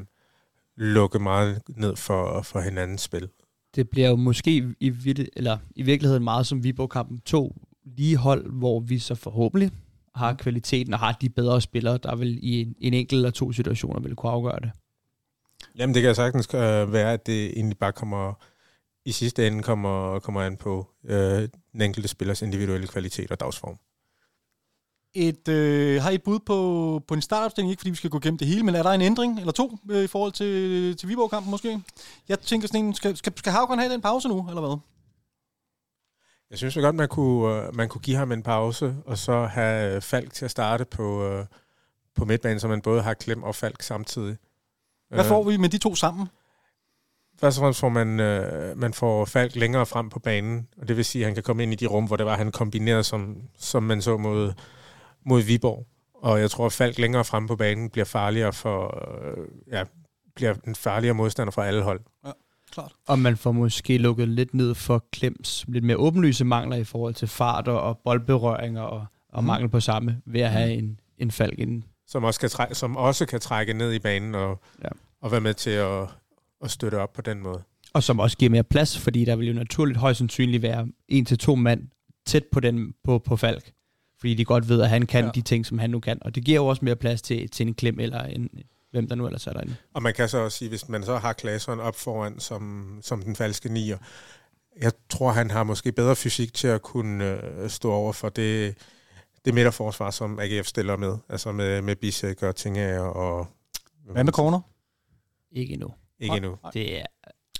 lukke meget ned for, for hinandens spil. Det bliver jo måske i, eller i virkeligheden meget som Viborg-kampen. To lige hold, hvor vi så forhåbentlig har kvaliteten og har de bedre spillere, der vil i en, en enkelt eller to situationer vil kunne afgøre det. Jamen det kan sagtens øh, være, at det egentlig bare kommer i sidste ende kommer, kommer an på øh, den enkelte spillers individuelle kvalitet og dagsform. Et, øh, har I et bud på, på en startopstilling? Ikke fordi vi skal gå gennem det hele, men er der en ændring eller to øh, i forhold til, til Viborg-kampen måske? Jeg tænker sådan en, skal, skal, skal Havgården have den pause nu, eller hvad? Jeg synes godt, man kunne, øh, man kunne give ham en pause, og så have Falk til at starte på, øh, på midtbanen, så man både har Klem og Falk samtidig. Hvad får vi med de to sammen? Først og fremmest får man, øh, man får Falk længere frem på banen, og det vil sige, at han kan komme ind i de rum, hvor det var, han kombinerede, som, som man så mod, mod Viborg. Og jeg tror, at Falk længere frem på banen bliver farligere for, øh, ja, bliver en farligere modstander for alle hold. Ja klart. Og man får måske lukket lidt ned for Klems lidt mere åbenlyse mangler i forhold til farter og boldberøringer og, og mm. mangel på samme ved at have en, en falk inden. Som også, kan træ- som også kan trække ned i banen og, ja. og være med til at, at støtte op på den måde. Og som også giver mere plads, fordi der vil jo naturligt højst sandsynligt være en til to mand tæt på, den, på, på Falk. Fordi de godt ved, at han kan ja. de ting, som han nu kan. Og det giver jo også mere plads til, til en klem eller en, hvem der nu ellers er derinde. Og man kan så også sige, hvis man så har Klaseren op foran som, som den falske nier, jeg tror, han har måske bedre fysik til at kunne øh, stå over for det, det midterforsvar, som AGF stiller med. Altså med, med Bisek og Tingager og... Hvad med corner? Ikke endnu. Ikke endnu. Det er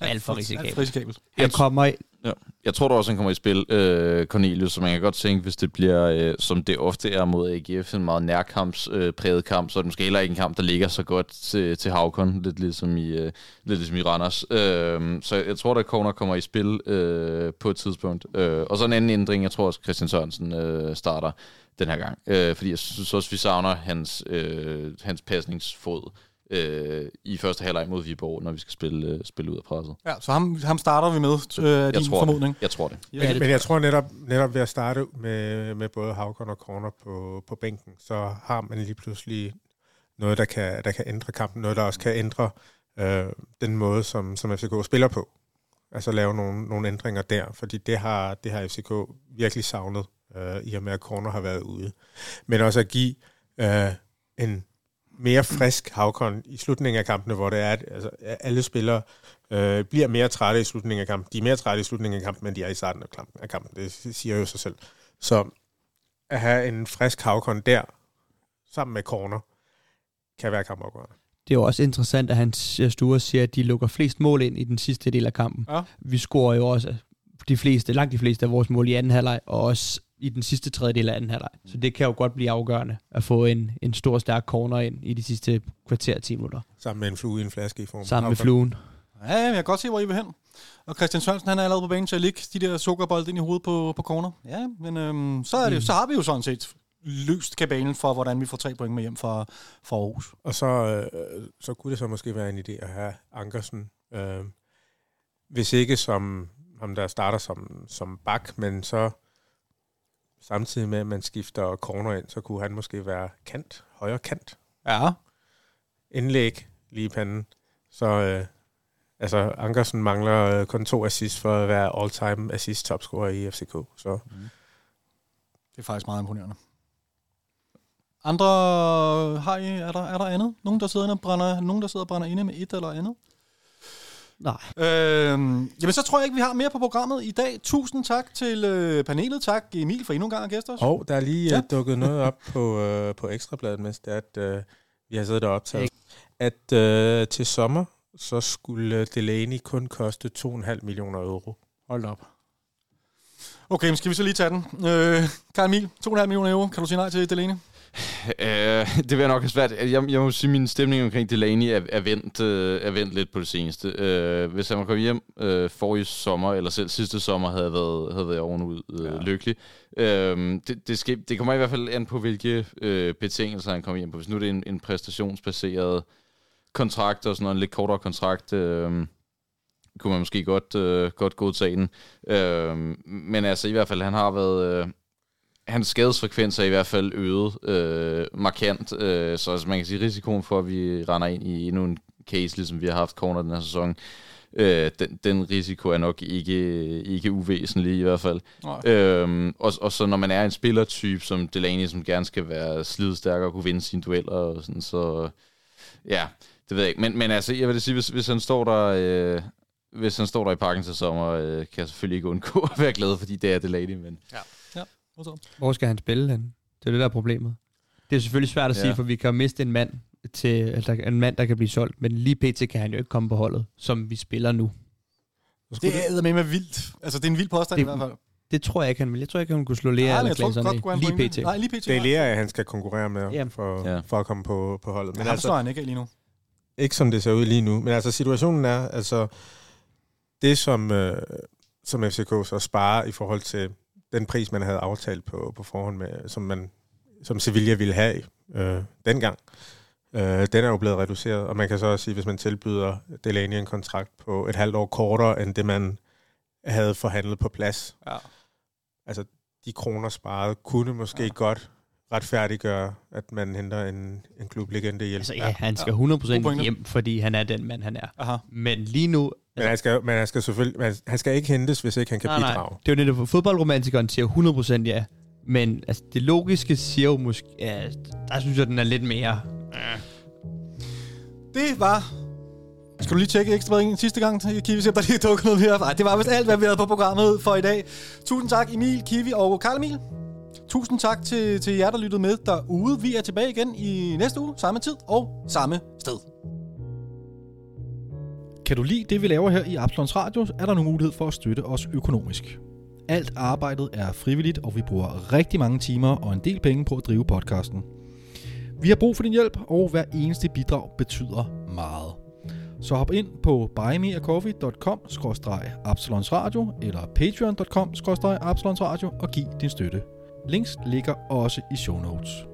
alt for risikabelt. Alt for risikabelt. Han kommer Ja. Jeg tror da også, han kommer i spil, øh, Cornelius, så man kan godt tænke, hvis det bliver, øh, som det ofte er mod AGF, en meget nærkampspræget øh, kamp, så er det måske heller ikke en kamp, der ligger så godt til, til Havkon, lidt ligesom i, øh, lidt ligesom i Randers. Øh, så jeg tror, at Corner kommer i spil øh, på et tidspunkt. Øh, og så en anden ændring, jeg tror også, Christian Sørensen øh, starter den her gang. Øh, fordi jeg synes også, vi savner hans, øh, hans pasningsfod øh, i første halvleg mod Viborg, når vi skal spille, øh, spille ud af presset. Ja, så ham, ham starter vi med, øh, jeg din tror formodning. Det. Jeg tror det. Ja, men, men jeg tror netop, netop ved at starte med, med både Havkon og Corner på, på bænken, så har man lige pludselig noget, der kan, der kan ændre kampen, noget, der også kan ændre øh, den måde, som, som FCK spiller på. Altså lave nogle, nogle ændringer der, fordi det har, det har FCK virkelig savnet, øh, i og med at Corner har været ude. Men også at give øh, en mere frisk Havkon i slutningen af kampene, hvor det er, at altså, alle spillere øh, bliver mere trætte i slutningen af kampen. De er mere trætte i slutningen af kampen, end de er i starten af kampen. Af kampen. Det siger jo sig selv. Så at have en frisk Havkon der, sammen med corner, kan være kampafgørende. Det er jo også interessant, at han Sture siger, at de lukker flest mål ind i den sidste del af kampen. Ja. Vi scorer jo også de fleste, langt de fleste af vores mål i anden halvleg, og også i den sidste tredjedel af anden halvleg. Så det kan jo godt blive afgørende at få en, en stor, stærk corner ind i de sidste kvarter 10 minutter. Sammen med en flue i en flaske i form. Sammen med fluen. Ja, jeg kan godt se, hvor I vil hen. Og Christian Sørensen, han er allerede på banen til at ligge de der sukkerbolde ind i hovedet på, på corner. Ja, men øhm, så, er det, mm. så har vi jo sådan set løst kabalen for, hvordan vi får tre point med hjem fra, fra Aarhus. Og så, øh, så kunne det så måske være en idé at have Ankersen, øh, hvis ikke som ham, der starter som, som bak, men så samtidig med, at man skifter corner ind, så kunne han måske være kant, højre kant. Ja. Indlæg lige i panden. Så øh, altså, Ankersen mangler øh, kun to assist for at være all-time assist topscorer i FCK. Så. Mm. Det er faktisk meget imponerende. Andre har I, er der, er der andet? Nogen, der sidder og brænder, nogen, der sidder og brænder inde med et eller andet? Nej. Øhm, jamen, så tror jeg ikke, vi har mere på programmet i dag. Tusind tak til øh, panelet. Tak, Emil, for endnu en gang at gæste os. Og der er lige ja. uh, dukket noget op på, uh, på Ekstrabladet, mens det er, at uh, Vi har siddet og optaget. At øh, til sommer, så skulle Delaney kun koste 2,5 millioner euro. Hold op. Okay, men skal vi så lige tage den? Øh, Karl Emil, 2,5 millioner euro. Kan du sige nej til Delaney? Øh, det vil jeg nok have svært. Jeg, jeg må sige, at min stemning omkring Delaney er, er, vendt, øh, er vendt lidt på det seneste. Øh, hvis han var kommet hjem øh, forrige sommer, eller selv sidste sommer, havde jeg været, havde været ovenud øh, ja. lykkelig. Øh, det, det, skal, det kommer i hvert fald an på, hvilke øh, betingelser han kommer hjem på. Hvis nu det er en, en præstationsbaseret kontrakt, og sådan en lidt kortere kontrakt, øh, kunne man måske godt, øh, godt godtage den. Øh, men altså i hvert fald, han har været... Øh, hans skadesfrekvens er i hvert fald øget øh, markant, øh, så altså, man kan sige, risikoen for, at vi render ind i endnu en case, ligesom vi har haft corner den her sæson, øh, den, den risiko er nok ikke, ikke uvæsentlig i hvert fald. Øhm, og, og så når man er en spillertype som Delaney, som gerne skal være slidstærk og kunne vinde sine dueller, og sådan, så ja, det ved jeg ikke. Men, men altså, jeg vil sige, hvis, hvis han står der... Øh, hvis han står der i parken til sommer, øh, kan jeg selvfølgelig ikke undgå at være glad, fordi det er Delaney, men... Ja. Hvor skal han spille hen? Det er det, der er problemet. Det er selvfølgelig svært at ja. sige, for vi kan miste en mand, til, altså en mand, der kan blive solgt, men lige pt. kan han jo ikke komme på holdet, som vi spiller nu. Det er med med vildt. Altså, det er en vild påstand det, i hvert fald. Det tror jeg ikke, han vil. Jeg tror ikke, han kunne slå Lea eller Claesson Lige pt. Nej, lige pt. Det er Lea, han skal konkurrere med ja. for, ja. for at komme på, på holdet. Men ja, altså, han ikke lige nu. Ikke som det ser ud lige nu. Men altså, situationen er, altså, det som, øh, som FCK så sparer i forhold til den pris, man havde aftalt på, på forhånd, med, som, man, som Sevilla ville have øh, dengang, øh, den er jo blevet reduceret. Og man kan så også sige, hvis man tilbyder Delaney en kontrakt på et halvt år kortere, end det man havde forhandlet på plads. Ja. Altså, de kroner sparet kunne måske ja. godt retfærdiggøre, at man henter en, en klublegende hjælp. Altså, ja, han skal 100% hjem, fordi han er den mand, han er. Aha. Men lige nu... Altså, men, han skal, men han skal selvfølgelig men han skal ikke hentes, hvis ikke han kan nej, bidrage. Nej. Det er jo netop, fodboldromantikeren siger 100% ja. Men altså, det logiske siger jo måske... Ja, der synes jeg, den er lidt mere... Ja. Det var skal du lige tjekke ekstra en sidste gang, Kiwi, se om der lige dukker noget mere? Nej, det var vist alt, hvad vi havde på programmet for i dag. Tusind tak, Emil, Kiwi og Karl Emil. Tusind tak til, til jer, der lyttede med derude. Vi er tilbage igen i næste uge, samme tid og samme sted. Kan du lide det, vi laver her i Absalons Radio, er der nu mulighed for at støtte os økonomisk. Alt arbejdet er frivilligt, og vi bruger rigtig mange timer og en del penge på at drive podcasten. Vi har brug for din hjælp, og hver eneste bidrag betyder meget. Så hop ind på buymeacoffee.com absalonsradio eller patreon.com absalonsradio og giv din støtte. Links ligger også i show notes.